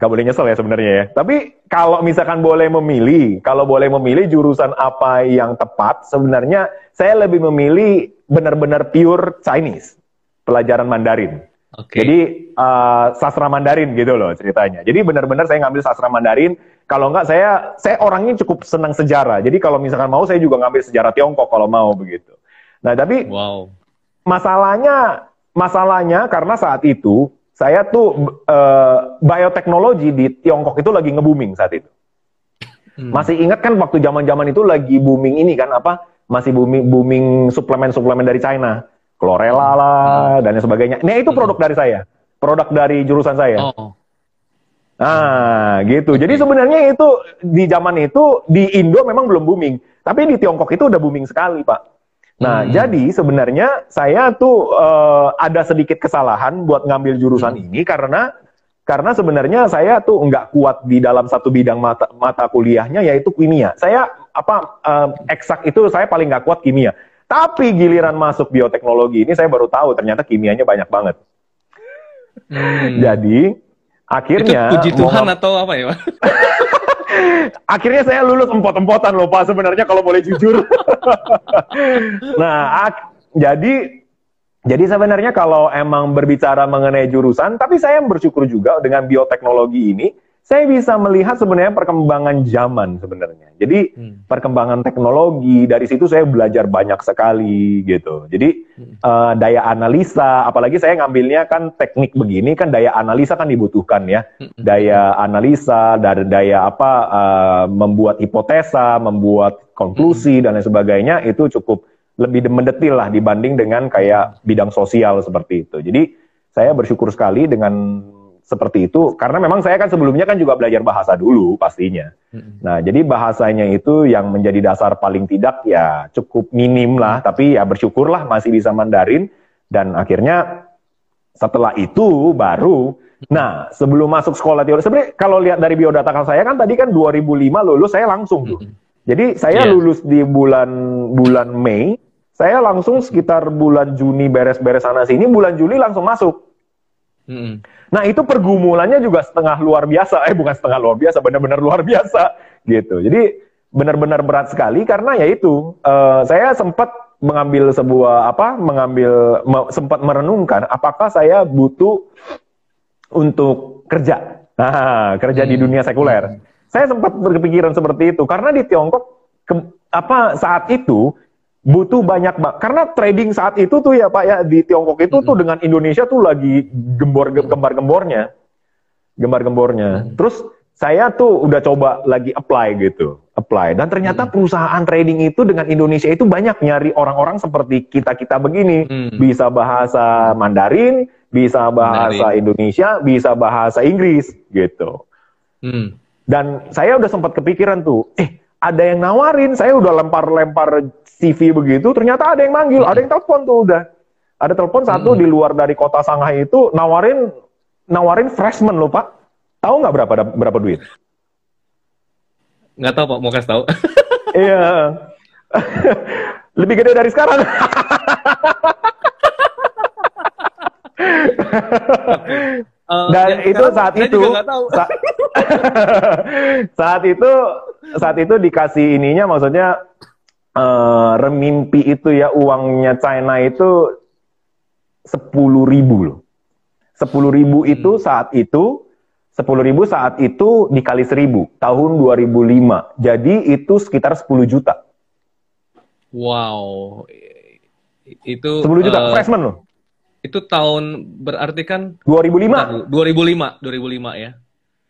gak boleh nyesel ya sebenarnya ya. Tapi kalau misalkan boleh memilih, kalau boleh memilih jurusan apa yang tepat, sebenarnya saya lebih memilih benar-benar pure Chinese, pelajaran Mandarin. Okay. Jadi uh, sastra Mandarin gitu loh ceritanya. Jadi benar-benar saya ngambil sastra Mandarin. Kalau enggak saya saya orangnya cukup senang sejarah. Jadi kalau misalkan mau saya juga ngambil sejarah Tiongkok kalau mau begitu. Nah tapi wow. masalahnya masalahnya karena saat itu saya tuh uh, bioteknologi di Tiongkok itu lagi nge-booming saat itu. Hmm. Masih ingat kan waktu zaman-zaman itu lagi booming ini kan apa? Masih booming booming suplemen-suplemen dari China. Chlorella lah hmm. dan sebagainya. Nah itu produk hmm. dari saya, produk dari jurusan saya. Oh. Nah, gitu. Jadi sebenarnya itu di zaman itu di Indo memang belum booming, tapi di Tiongkok itu udah booming sekali, Pak. Nah, hmm. jadi sebenarnya saya tuh uh, ada sedikit kesalahan buat ngambil jurusan hmm. ini karena karena sebenarnya saya tuh nggak kuat di dalam satu bidang mata, mata kuliahnya yaitu kimia. Saya apa uh, eksak itu saya paling nggak kuat kimia. Tapi giliran masuk bioteknologi ini saya baru tahu ternyata kimianya banyak banget. Hmm. Jadi akhirnya Itu puji Tuhan atau apa ya? akhirnya saya lulus empot-empotan loh Pak sebenarnya kalau boleh jujur. nah, jadi jadi sebenarnya kalau emang berbicara mengenai jurusan, tapi saya bersyukur juga dengan bioteknologi ini saya bisa melihat sebenarnya perkembangan zaman sebenarnya. Jadi hmm. perkembangan teknologi dari situ saya belajar banyak sekali gitu. Jadi hmm. uh, daya analisa, apalagi saya ngambilnya kan teknik begini kan daya analisa kan dibutuhkan ya. Hmm. Daya analisa dari daya apa uh, membuat hipotesa, membuat konklusi hmm. dan lain sebagainya itu cukup lebih mendetil lah dibanding dengan kayak bidang sosial seperti itu. Jadi saya bersyukur sekali dengan seperti itu karena memang saya kan sebelumnya kan juga belajar bahasa dulu pastinya. hmm Nah, jadi bahasanya itu yang menjadi dasar paling tidak ya cukup minim lah, tapi ya bersyukurlah masih bisa Mandarin dan akhirnya setelah itu baru nah sebelum masuk sekolah teori sebenarnya kalau lihat dari biodata saya kan tadi kan 2005 lulus saya langsung tuh. Jadi saya yeah. lulus di bulan bulan Mei, saya langsung sekitar bulan Juni beres-beres sana sini, bulan Juli langsung masuk. Hmm. Nah itu pergumulannya juga setengah luar biasa, eh bukan setengah luar biasa, benar-benar luar biasa gitu. Jadi benar-benar berat sekali karena ya itu uh, saya sempat mengambil sebuah apa, mengambil me, sempat merenungkan apakah saya butuh untuk kerja, nah kerja hmm. di dunia sekuler. Hmm. Saya sempat berpikiran seperti itu karena di Tiongkok ke, apa saat itu butuh banyak mbak karena trading saat itu tuh ya Pak ya di Tiongkok itu mm -hmm. tuh dengan Indonesia tuh lagi gembor gembar gembornya gembar gembornya mm -hmm. terus saya tuh udah coba lagi apply gitu apply dan ternyata mm -hmm. perusahaan trading itu dengan Indonesia itu banyak nyari orang-orang seperti kita kita begini mm -hmm. bisa bahasa Mandarin bisa bahasa Mandarin. Indonesia bisa bahasa Inggris gitu mm. dan saya udah sempat kepikiran tuh eh ada yang nawarin saya udah lempar-lempar CV begitu, ternyata ada yang manggil, hmm. ada yang telepon tuh udah. Ada telepon satu hmm. di luar dari kota Shanghai itu nawarin nawarin freshman loh pak. Tahu nggak berapa berapa duit? Nggak tahu pak, mau kasih tahu. iya. Lebih gede dari sekarang. Uh, Dan itu saat itu sa saat itu saat itu dikasih ininya maksudnya uh, remimpi itu ya uangnya China itu sepuluh ribu loh. Sepuluh ribu hmm. itu saat itu sepuluh ribu saat itu dikali seribu tahun 2005. Jadi itu sekitar 10 juta. Wow. Itu 10 juta uh, freshman loh. Itu tahun berarti kan 2005. 2005, 2005 ya.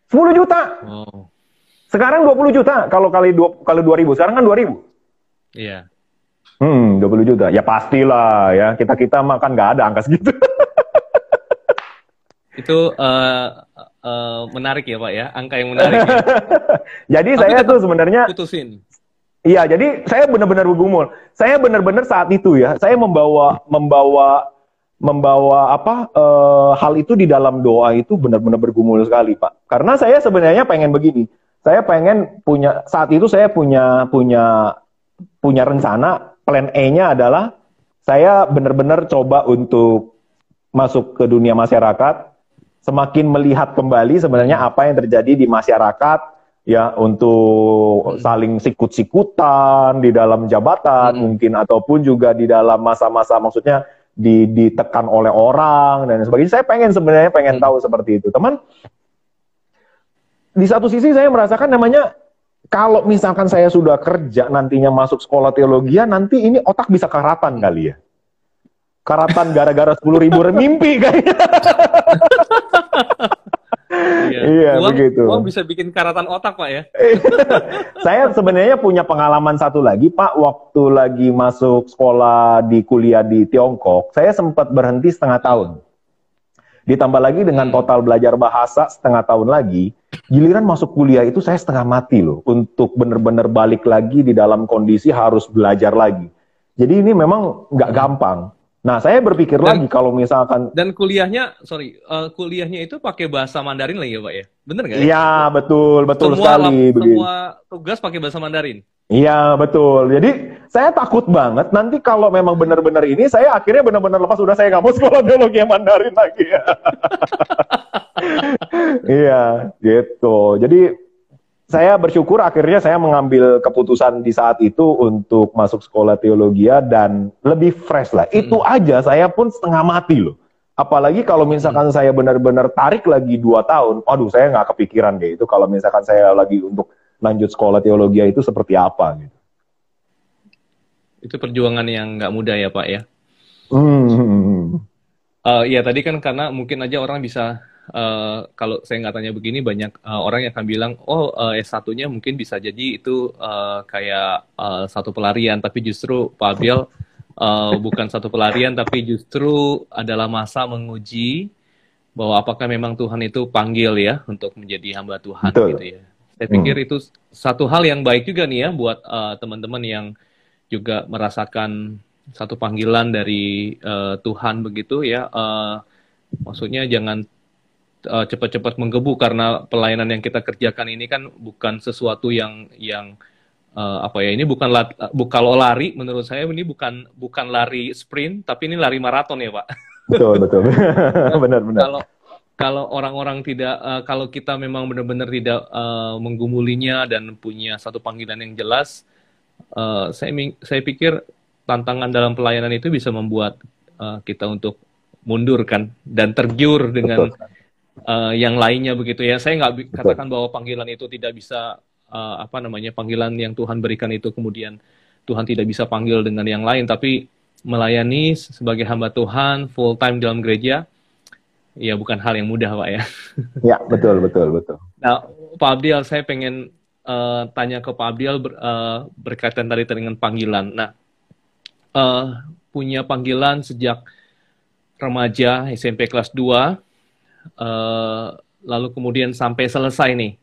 10 juta. Wow. Sekarang 20 juta kalau kali dua kali 2000. Sekarang kan 2000. Iya. Hmm, 20 juta. Ya pastilah ya. Kita-kita makan nggak ada angka segitu. Itu uh, uh, menarik ya Pak ya, angka yang menarik. Ya. jadi Tapi saya tuh sebenarnya putusin. Iya, jadi saya benar-benar bergumul. Saya benar-benar saat itu ya, saya membawa membawa membawa apa uh, hal itu di dalam doa itu benar-benar bergumul sekali, Pak. Karena saya sebenarnya pengen begini. Saya pengen punya saat itu saya punya punya punya rencana plan E-nya adalah saya benar-benar coba untuk masuk ke dunia masyarakat, semakin melihat kembali sebenarnya apa yang terjadi di masyarakat ya untuk hmm. saling sikut-sikutan di dalam jabatan hmm. mungkin ataupun juga di dalam masa-masa maksudnya di, ditekan oleh orang dan sebagainya. Saya pengen sebenarnya pengen hmm. tahu seperti itu. Teman di satu sisi saya merasakan namanya kalau misalkan saya sudah kerja nantinya masuk sekolah teologi nanti ini otak bisa karatan kali ya karatan gara-gara sepuluh ribu remimpi kayaknya. iya, uang, begitu. Uang bisa bikin karatan otak pak ya. saya sebenarnya punya pengalaman satu lagi pak, waktu lagi masuk sekolah di kuliah di Tiongkok, saya sempat berhenti setengah tahun. Ditambah lagi dengan hmm. total belajar bahasa setengah tahun lagi, giliran masuk kuliah itu saya setengah mati loh untuk benar-benar balik lagi di dalam kondisi harus belajar lagi. Jadi ini memang nggak gampang. Nah, saya berpikir dan, lagi kalau misalkan dan kuliahnya, sorry, uh, kuliahnya itu pakai bahasa Mandarin lagi ya, Pak ya? Bener nggak? Iya, betul, betul semua sekali. Lap, semua tugas pakai bahasa Mandarin. Iya, betul. Jadi saya takut banget nanti kalau memang benar-benar ini, saya akhirnya benar-benar lepas sudah saya nggak mau sekolah biologi Mandarin lagi. iya, gitu. Jadi saya bersyukur akhirnya saya mengambil keputusan di saat itu untuk masuk sekolah teologi dan lebih fresh lah. Hmm. Itu aja saya pun setengah mati loh. Apalagi kalau misalkan hmm. saya benar-benar tarik lagi dua tahun, waduh saya nggak kepikiran deh itu kalau misalkan saya lagi untuk lanjut sekolah teologi itu seperti apa gitu. Itu perjuangan yang nggak mudah ya Pak ya. Hmm. Uh, ya tadi kan karena mungkin aja orang bisa uh, kalau saya nggak tanya begini banyak uh, orang yang akan bilang oh uh, S1-nya mungkin bisa jadi itu uh, kayak uh, satu pelarian tapi justru Pak Abiel uh, bukan satu pelarian tapi justru adalah masa menguji bahwa apakah memang Tuhan itu panggil ya untuk menjadi hamba Tuhan Betul. gitu ya. Saya pikir hmm. itu satu hal yang baik juga nih ya buat uh, teman-teman yang juga merasakan satu panggilan dari uh, Tuhan begitu ya. Uh, maksudnya jangan uh, cepat-cepat menggebu karena pelayanan yang kita kerjakan ini kan bukan sesuatu yang yang uh, apa ya ini bukan la, bukan kalau lari menurut saya ini bukan bukan lari sprint tapi ini lari maraton ya pak. Betul betul. Benar benar. Kalau kalau orang-orang tidak uh, kalau kita memang benar-benar tidak uh, menggumulinya dan punya satu panggilan yang jelas uh, saya saya pikir tantangan dalam pelayanan itu bisa membuat uh, kita untuk mundur kan dan tergiur dengan Betul uh, yang lainnya begitu ya. Saya nggak katakan bahwa panggilan itu tidak bisa uh, apa namanya panggilan yang Tuhan berikan itu kemudian Tuhan tidak bisa panggil dengan yang lain, tapi melayani sebagai hamba Tuhan full time dalam gereja ya bukan hal yang mudah pak ya. Ya betul betul betul. Nah Pak Abdiel saya pengen uh, tanya ke Pak Abdiel ber, uh, berkaitan tadi dengan panggilan. Nah uh, punya panggilan sejak remaja SMP kelas 2 uh, lalu kemudian sampai selesai nih,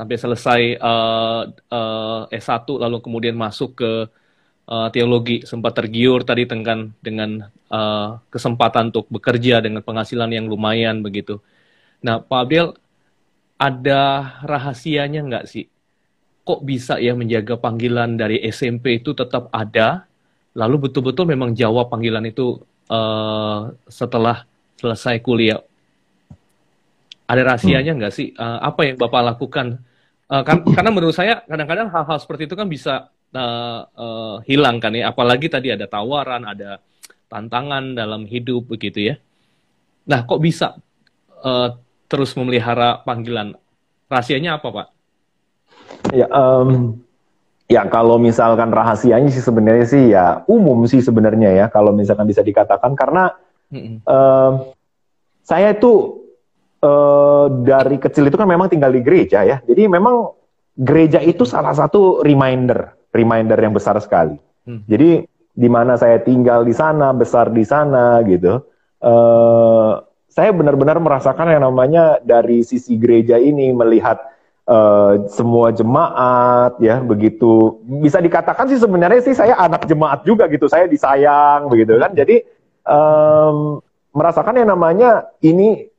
sampai selesai uh, uh, S1 lalu kemudian masuk ke uh, teologi, sempat tergiur tadi dengan dengan uh, kesempatan untuk bekerja dengan penghasilan yang lumayan begitu. Nah, Pak Abdel, ada rahasianya nggak sih? Kok bisa ya menjaga panggilan dari SMP itu tetap ada, lalu betul-betul memang jawab panggilan itu uh, setelah selesai kuliah ada rahasianya nggak hmm. sih? Uh, apa yang Bapak lakukan? Uh, kan, karena menurut saya kadang-kadang hal-hal seperti itu kan bisa uh, uh, hilang kan ya. Apalagi tadi ada tawaran, ada tantangan dalam hidup begitu ya. Nah, kok bisa uh, terus memelihara panggilan? Rahasianya apa, Pak? Ya, um, ya kalau misalkan rahasianya sih sebenarnya sih ya umum sih sebenarnya ya kalau misalkan bisa dikatakan karena mm -hmm. uh, saya itu uh, dari kecil itu kan memang tinggal di gereja ya. Jadi memang gereja itu salah satu reminder, reminder yang besar sekali. Hmm. Jadi di mana saya tinggal di sana, besar di sana gitu. Uh, saya benar-benar merasakan yang namanya dari sisi gereja ini melihat uh, semua jemaat ya begitu bisa dikatakan sih sebenarnya sih saya anak jemaat juga gitu saya disayang begitu kan jadi um, merasakan yang namanya ini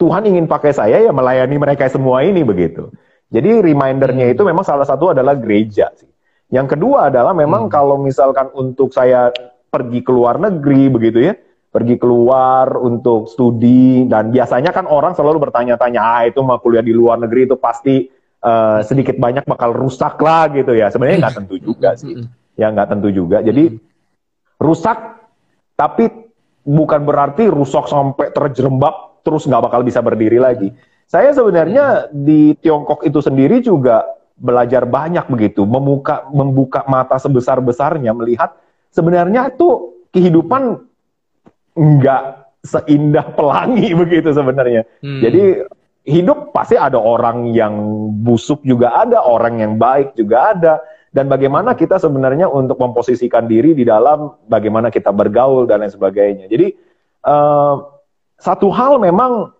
Tuhan ingin pakai saya ya melayani mereka semua ini begitu jadi remindernya itu memang salah satu adalah gereja sih yang kedua adalah memang hmm. kalau misalkan untuk saya pergi ke luar negeri begitu ya, pergi keluar untuk studi dan biasanya kan orang selalu bertanya-tanya, ah itu mau kuliah di luar negeri itu pasti uh, sedikit banyak bakal rusak lah gitu ya. Sebenarnya nggak tentu juga sih, ya nggak tentu juga. Jadi rusak, tapi bukan berarti rusak sampai terjerembab terus nggak bakal bisa berdiri lagi. Saya sebenarnya di Tiongkok itu sendiri juga belajar banyak begitu, membuka membuka mata sebesar-besarnya melihat sebenarnya itu kehidupan nggak seindah pelangi begitu sebenarnya. Hmm. Jadi hidup pasti ada orang yang busuk juga ada, orang yang baik juga ada. Dan bagaimana kita sebenarnya untuk memposisikan diri di dalam bagaimana kita bergaul dan lain sebagainya. Jadi uh, satu hal memang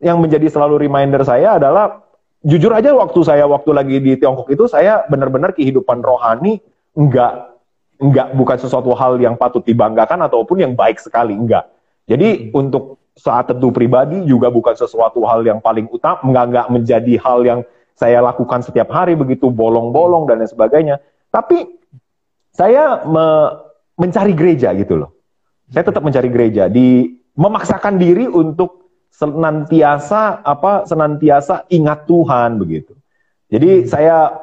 yang menjadi selalu reminder saya adalah jujur aja waktu saya waktu lagi di Tiongkok itu saya benar-benar kehidupan rohani enggak enggak bukan sesuatu hal yang patut dibanggakan ataupun yang baik sekali enggak. Jadi hmm. untuk saat tentu pribadi juga bukan sesuatu hal yang paling utama enggak enggak menjadi hal yang saya lakukan setiap hari begitu bolong-bolong dan lain sebagainya. Tapi saya me mencari gereja gitu loh. Saya tetap mencari gereja di memaksakan diri untuk senantiasa apa senantiasa ingat Tuhan begitu. Jadi hmm. saya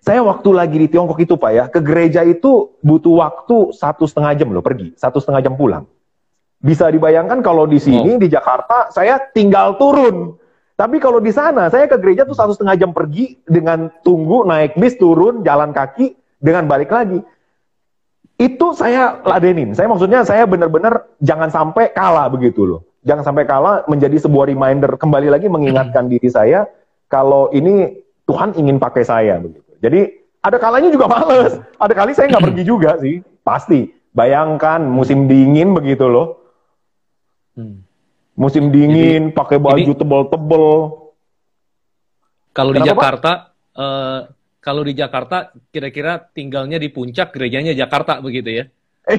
saya waktu lagi di Tiongkok itu pak ya ke gereja itu butuh waktu satu setengah jam loh pergi satu setengah jam pulang. Bisa dibayangkan kalau di sini oh. di Jakarta saya tinggal turun. Tapi kalau di sana saya ke gereja tuh satu setengah jam pergi dengan tunggu naik bis turun jalan kaki dengan balik lagi. Itu saya ladenin. Saya maksudnya saya benar-benar jangan sampai kalah begitu loh jangan sampai kalah menjadi sebuah reminder kembali lagi mengingatkan hmm. diri saya kalau ini Tuhan ingin pakai saya begitu. Jadi ada kalanya juga males, ada kali saya nggak pergi juga sih, pasti. Bayangkan musim dingin begitu loh, hmm. musim dingin pakai baju tebel-tebel. Kalau di Jakarta, uh, kalau di Jakarta kira-kira tinggalnya di puncak gerejanya Jakarta begitu ya?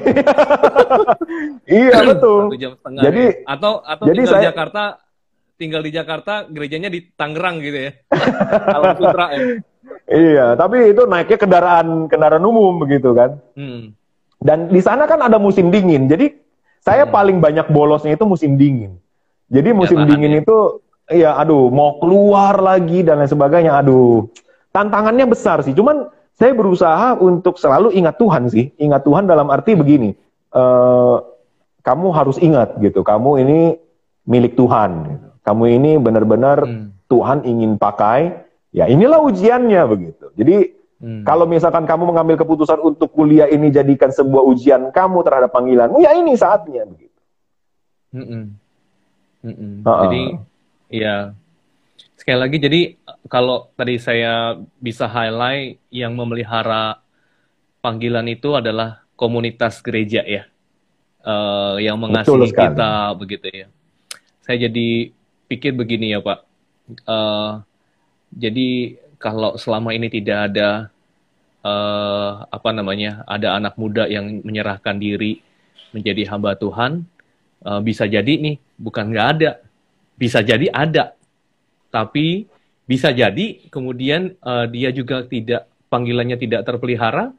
iya betul. Satu jam setengah. Jadi ya. atau atau jadi tinggal saya... di Jakarta, tinggal di Jakarta, gerejanya di Tangerang gitu ya. Alam Sutra ya. Iya, tapi itu naiknya kendaraan kendaraan umum begitu kan. Hmm. Dan di sana kan ada musim dingin, jadi saya hmm. paling banyak bolosnya itu musim dingin. Jadi musim ya, dingin ya. itu, ya aduh, mau keluar lagi dan lain sebagainya, aduh, tantangannya besar sih. Cuman saya berusaha untuk selalu ingat Tuhan sih. Ingat Tuhan dalam arti begini, uh, kamu harus ingat gitu, kamu ini milik Tuhan. Gitu. Kamu ini benar-benar hmm. Tuhan ingin pakai. Ya inilah ujiannya begitu. Jadi hmm. kalau misalkan kamu mengambil keputusan untuk kuliah ini jadikan sebuah ujian kamu terhadap panggilanmu, ya ini saatnya begitu. Hmm -mm. Hmm -mm. Uh -uh. Jadi ya sekali lagi jadi kalau tadi saya bisa highlight yang memelihara panggilan itu adalah komunitas gereja ya. Uh, yang mengasihi kita begitu ya. Saya jadi pikir begini ya pak. Uh, jadi kalau selama ini tidak ada uh, apa namanya ada anak muda yang menyerahkan diri menjadi hamba Tuhan uh, bisa jadi nih bukan nggak ada. Bisa jadi ada. Tapi bisa jadi kemudian uh, dia juga tidak panggilannya tidak terpelihara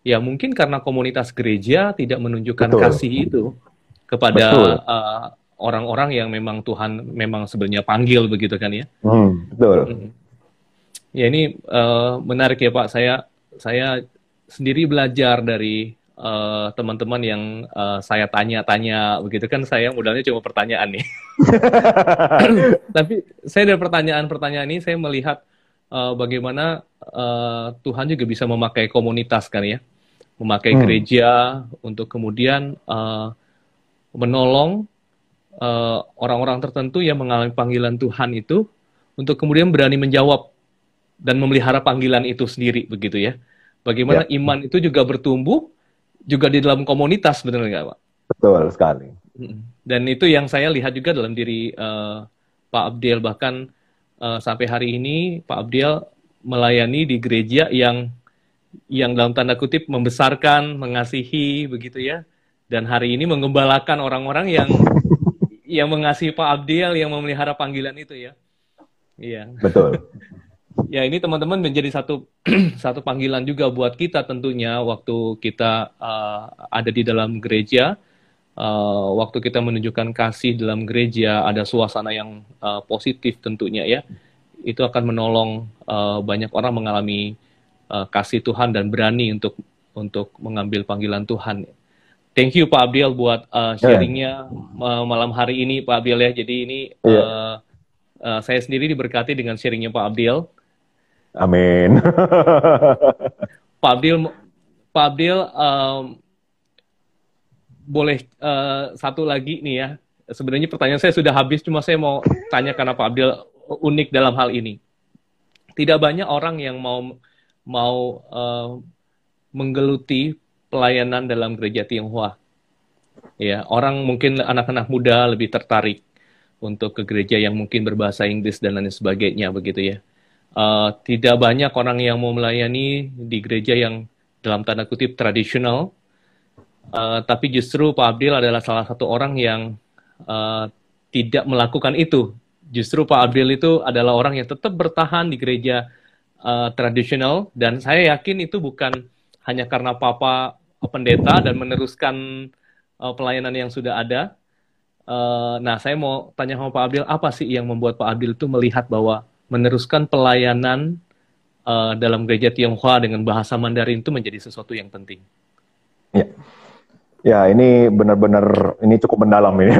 ya mungkin karena komunitas gereja tidak menunjukkan Betul. kasih itu kepada uh, orang-orang yang memang Tuhan memang sebenarnya panggil begitu kan ya hmm, betul hmm. ya ini uh, menarik ya Pak saya saya sendiri belajar dari teman eh, teman-teman yang uh, saya tanya-tanya begitu kan saya modalnya cuma pertanyaan nih. Tapi saya dari pertanyaan-pertanyaan ini saya melihat uh, bagaimana uh, Tuhan juga bisa memakai komunitas kan ya, memakai hmm. gereja untuk kemudian uh, menolong orang-orang uh, tertentu yang mengalami panggilan Tuhan itu untuk kemudian berani menjawab dan memelihara panggilan itu sendiri begitu ya Bagaimana ya. iman itu juga bertumbuh juga di dalam komunitas sebenarnya Pak. Betul sekali. Dan itu yang saya lihat juga dalam diri uh, Pak Abdil bahkan uh, sampai hari ini Pak Abdil melayani di gereja yang yang dalam tanda kutip membesarkan, mengasihi begitu ya. Dan hari ini mengembalakan orang-orang yang yang mengasihi Pak Abdil yang memelihara panggilan itu ya. Iya. Betul. ya ini teman-teman menjadi satu satu panggilan juga buat kita tentunya waktu kita uh, ada di dalam gereja, uh, waktu kita menunjukkan kasih dalam gereja, ada suasana yang uh, positif tentunya ya, itu akan menolong uh, banyak orang mengalami uh, kasih Tuhan dan berani untuk untuk mengambil panggilan Tuhan. Thank you Pak Abdil buat uh, sharingnya uh, malam hari ini Pak Abdil ya. Jadi ini uh, uh, saya sendiri diberkati dengan sharingnya Pak Abdil. Amin. Pak Abdil, um, boleh uh, satu lagi nih ya. Sebenarnya pertanyaan saya sudah habis, cuma saya mau tanya karena Pak unik dalam hal ini. Tidak banyak orang yang mau mau uh, menggeluti pelayanan dalam gereja Tionghoa. Ya, orang mungkin anak-anak muda lebih tertarik untuk ke gereja yang mungkin berbahasa Inggris dan lain sebagainya begitu ya uh, tidak banyak orang yang mau melayani di gereja yang dalam tanda kutip tradisional, uh, tapi justru Pak Abdil adalah salah satu orang yang uh, tidak melakukan itu. Justru Pak Abdil itu adalah orang yang tetap bertahan di gereja uh, tradisional dan saya yakin itu bukan hanya karena Papa pendeta dan meneruskan uh, pelayanan yang sudah ada. Uh, nah, saya mau tanya sama Pak Abdil, apa sih yang membuat Pak Abdil itu melihat bahwa meneruskan pelayanan uh, dalam gereja Tionghoa dengan bahasa Mandarin itu menjadi sesuatu yang penting. Ya, ya ini benar-benar ini cukup mendalam ini.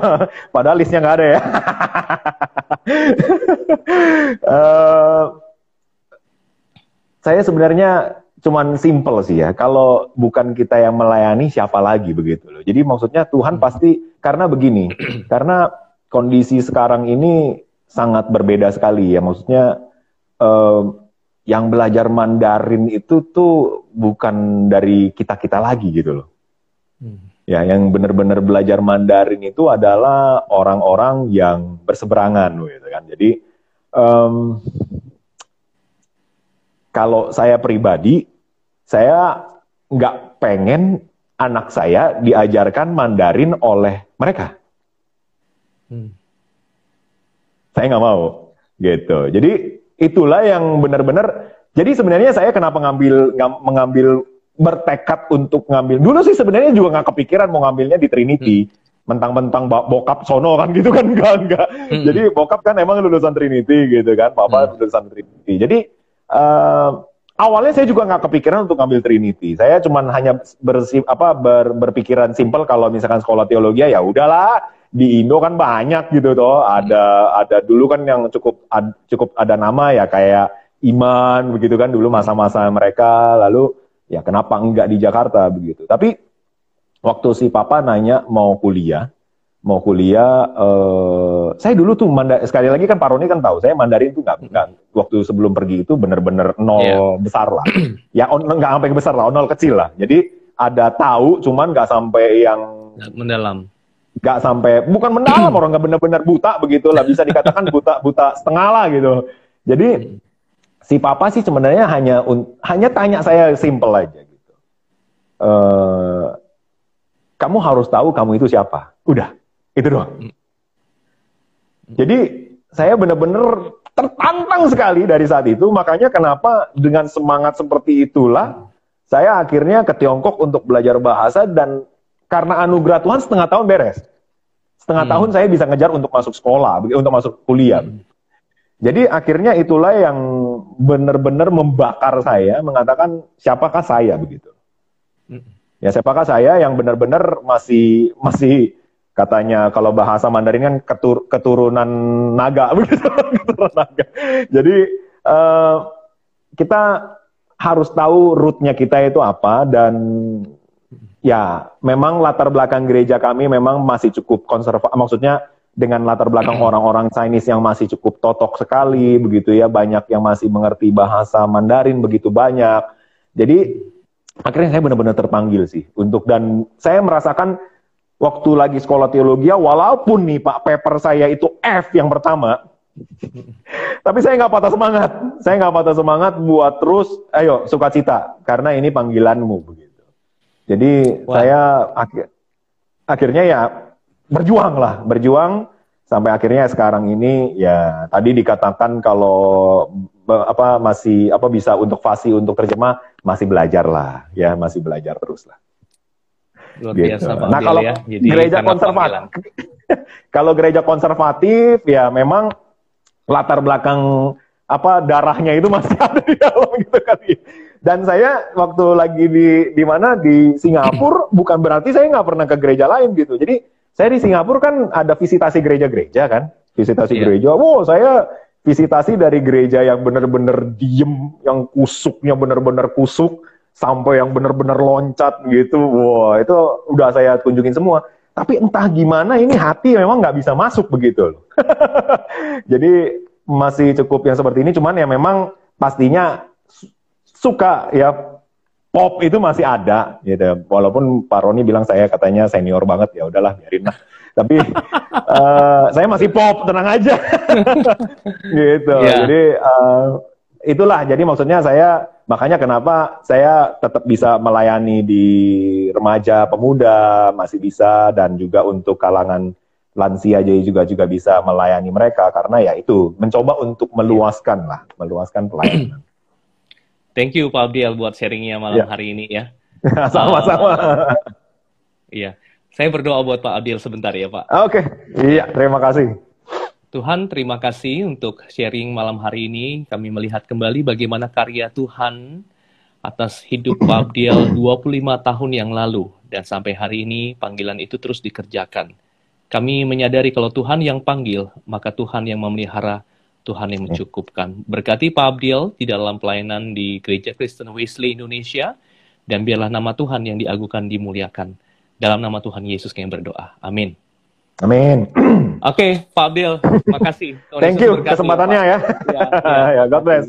Padahal listnya nggak ada ya. uh, saya sebenarnya cuman simple sih ya. Kalau bukan kita yang melayani, siapa lagi begitu loh. Jadi maksudnya Tuhan hmm. pasti karena begini, karena kondisi sekarang ini sangat berbeda sekali ya. Maksudnya uh, yang belajar Mandarin itu tuh bukan dari kita-kita lagi gitu loh. Hmm. Ya, yang benar-benar belajar Mandarin itu adalah orang-orang yang berseberangan gitu kan. Jadi um, kalau saya pribadi, saya nggak pengen anak saya diajarkan Mandarin oleh mereka. Hmm saya nggak mau gitu. Jadi itulah yang benar-benar. Jadi sebenarnya saya kenapa ngambil ng mengambil bertekad untuk ngambil dulu sih sebenarnya juga nggak kepikiran mau ngambilnya di Trinity. Hmm mentang-mentang bokap sono kan gitu kan enggak enggak. Hmm. Jadi bokap kan emang lulusan Trinity gitu kan, papa hmm. lulusan Trinity. Jadi uh, awalnya saya juga nggak kepikiran untuk ngambil Trinity. Saya cuma hanya bersif apa ber, berpikiran simpel kalau misalkan sekolah teologi ya udahlah di Indo kan banyak gitu toh. Ada ada dulu kan yang cukup ad, cukup ada nama ya kayak Iman begitu kan dulu masa-masa mereka. Lalu ya kenapa enggak di Jakarta begitu. Tapi waktu si papa nanya mau kuliah, mau kuliah, uh, saya dulu tuh manda, sekali lagi kan Pak Roni kan tahu saya Mandarin tuh nggak nggak waktu sebelum pergi itu bener-bener nol yeah. besar lah, ya nggak sampai besar lah, nol kecil lah. Jadi ada tahu, cuman nggak sampai yang mendalam nggak sampai bukan mendalam orang nggak benar-benar buta begitu lah. Bisa dikatakan buta buta setengah lah gitu. Jadi si papa sih sebenarnya hanya hanya tanya saya simple aja gitu. E, kamu harus tahu kamu itu siapa. Udah itu doang. Jadi saya benar-benar tertantang sekali dari saat itu. Makanya kenapa dengan semangat seperti itulah saya akhirnya ke Tiongkok untuk belajar bahasa dan karena anugerah Tuhan setengah tahun beres. Setengah hmm. tahun saya bisa ngejar untuk masuk sekolah, untuk masuk kuliah. Hmm. Jadi akhirnya itulah yang benar-benar membakar saya, mengatakan siapakah saya begitu. Hmm. Ya siapakah saya yang benar-benar masih masih katanya kalau bahasa Mandarin kan ketur, keturunan naga begitu, keturunan naga. Jadi uh, kita harus tahu rootnya kita itu apa dan ya memang latar belakang gereja kami memang masih cukup konservatif. Maksudnya dengan latar belakang orang-orang Chinese yang masih cukup totok sekali begitu ya, banyak yang masih mengerti bahasa Mandarin begitu banyak. Jadi akhirnya saya benar-benar terpanggil sih untuk dan saya merasakan waktu lagi sekolah teologi walaupun nih Pak paper saya itu F yang pertama tapi saya nggak patah semangat saya nggak patah semangat buat terus ayo sukacita karena ini panggilanmu jadi Wah. saya akhir akhirnya ya berjuang lah berjuang sampai akhirnya sekarang ini ya tadi dikatakan kalau apa masih apa bisa untuk fasi untuk terjemah masih belajar lah ya masih belajar terus lah. Luar gitu. biasa Nah kalau ya. Jadi gereja konservatif, kalau gereja konservatif ya memang latar belakang apa darahnya itu masih ada di dalam gitu kan. Dan saya waktu lagi di di mana di Singapura bukan berarti saya nggak pernah ke gereja lain gitu. Jadi saya di Singapura kan ada visitasi gereja-gereja kan, visitasi yeah. gereja. Wow, saya visitasi dari gereja yang benar-benar diem, yang kusuknya benar-benar kusuk, sampai yang benar-benar loncat gitu. Wow, itu udah saya tunjukin semua. Tapi entah gimana ini hati memang nggak bisa masuk begitu loh. Jadi masih cukup yang seperti ini, cuman ya memang pastinya suka ya pop itu masih ada gitu. Walaupun Pak Roni bilang saya katanya senior banget ya udahlah biarin lah. Tapi uh, saya masih pop, tenang aja. gitu. Yeah. Jadi uh, itulah jadi maksudnya saya makanya kenapa saya tetap bisa melayani di remaja, pemuda masih bisa dan juga untuk kalangan lansia jadi juga juga bisa melayani mereka karena ya itu mencoba untuk meluaskan lah, meluaskan pelayanan. Thank you Pak Abdiel buat sharingnya malam yeah. hari ini ya. Sama-sama. Uh, iya. Saya berdoa buat Pak Abdiel sebentar ya Pak. Oke. Okay. Iya, terima kasih. Tuhan, terima kasih untuk sharing malam hari ini. Kami melihat kembali bagaimana karya Tuhan atas hidup Pak Abdiel 25 tahun yang lalu. Dan sampai hari ini panggilan itu terus dikerjakan. Kami menyadari kalau Tuhan yang panggil, maka Tuhan yang memelihara Tuhan yang mencukupkan. Berkati Pak Abdiel di dalam pelayanan di Gereja Kristen Wesley Indonesia, dan biarlah nama Tuhan yang diagukan dimuliakan. Dalam nama Tuhan Yesus kami berdoa. Amin. Amin. Oke, okay, Pak Abdiel, makasih. Thank you kesempatannya ya. ya, ya. ya God bless.